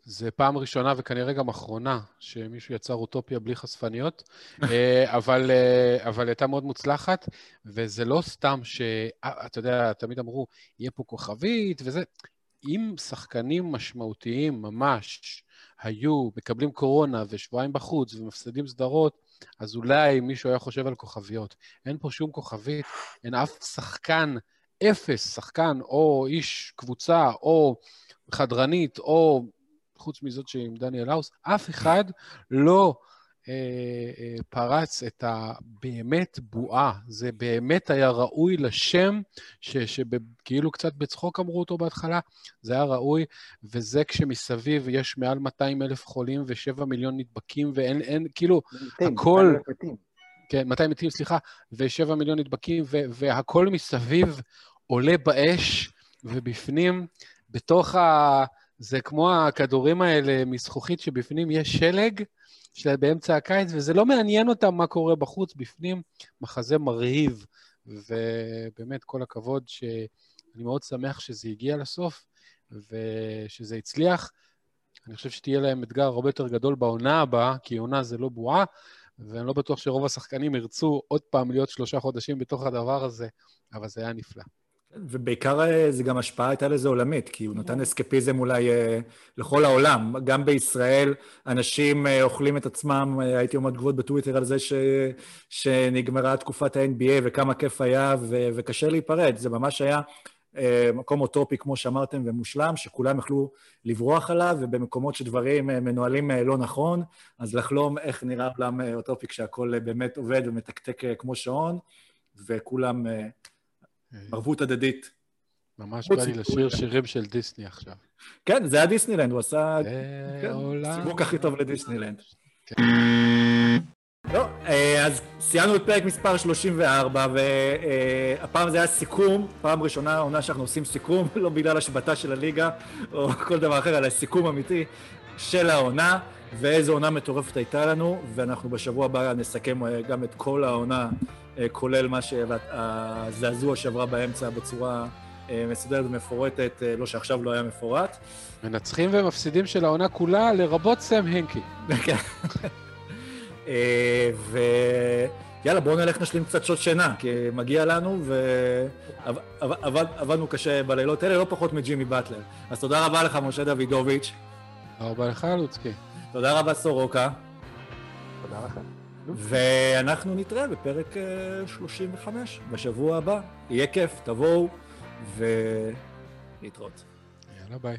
זה פעם ראשונה וכנראה גם אחרונה שמישהו יצר אוטופיה בלי חשפניות, אבל, אבל הייתה מאוד מוצלחת, וזה לא סתם ש... אתה יודע, תמיד אמרו, יהיה פה כוכבית וזה. אם שחקנים משמעותיים ממש היו מקבלים קורונה ושבועיים בחוץ ומפסדים סדרות, אז אולי מישהו היה חושב על כוכביות. אין פה שום כוכבית, אין אף שחקן, אפס שחקן או איש קבוצה או חדרנית או חוץ מזאת שעם דניאל האוס, אף אחד לא אה, אה, פרץ את הבאמת בועה. זה באמת היה ראוי לשם, שכאילו קצת בצחוק אמרו אותו בהתחלה, זה היה ראוי, וזה כשמסביב יש מעל 200 אלף חולים ו-7 מיליון נדבקים, ואין, אין, כאילו, מתים, הכל... מתים. כן, 200 מתים, סליחה, ו-7 מיליון נדבקים, והכל מסביב עולה באש, ובפנים, בתוך ה... זה כמו הכדורים האלה מזכוכית שבפנים יש שלג של באמצע הקיץ, וזה לא מעניין אותם מה קורה בחוץ, בפנים מחזה מרהיב, ובאמת כל הכבוד שאני מאוד שמח שזה הגיע לסוף ושזה הצליח. אני חושב שתהיה להם אתגר הרבה יותר גדול בעונה הבאה, כי עונה זה לא בועה, ואני לא בטוח שרוב השחקנים ירצו עוד פעם להיות שלושה חודשים בתוך הדבר הזה, אבל זה היה נפלא. ובעיקר אה, זה גם השפעה הייתה לזה עולמית, כי הוא נתן אסקפיזם אולי אה, לכל העולם. גם בישראל אנשים אה, אוכלים את עצמם, הייתי אומר תגובות בטוויטר על זה ש... שנגמרה תקופת ה-NBA וכמה כיף היה, ו... וקשה להיפרד. זה ממש היה מקום אוטופי, כמו שאמרתם, ומושלם, שכולם יכלו לברוח עליו, ובמקומות שדברים מנוהלים לא נכון, אז לחלום איך נראה עולם אוטופי כשהכול באמת עובד ומתקתק כמו שעון, וכולם ערבות הדדית. ממש חוץ בא לי לשיר. שירים של דיסני עכשיו. כן, זה היה דיסנילנד, הוא עשה כן. סיווג הכי טוב לדיסנילנד. לא, אה, אז סיימנו את פרק מספר 34, והפעם זה היה סיכום, פעם ראשונה עונה שאנחנו עושים סיכום, לא בגלל השבתה של הליגה או כל דבר אחר, אלא סיכום אמיתי של העונה, ואיזו עונה מטורפת הייתה לנו, ואנחנו בשבוע הבא נסכם אה, גם את כל העונה, אה, כולל מה שהזעזוע שעברה באמצע בצורה אה, מסודרת ומפורטת, לא שעכשיו לא היה מפורט. מנצחים ומפסידים של העונה כולה, לרבות סם הנקי. כן. ויאללה, בואו נלך נשלים קצת שעות שינה, כי מגיע לנו, ועבדנו קשה בלילות האלה, לא פחות מג'ימי באטלר. אז תודה רבה לך, משה דוידוביץ', תודה רבה לך, לוצקי. תודה רבה, סורוקה, תודה לכם. ואנחנו נתראה בפרק אה, 35 בשבוע הבא. יהיה כיף, תבואו, ולהתראות. יאללה, ביי.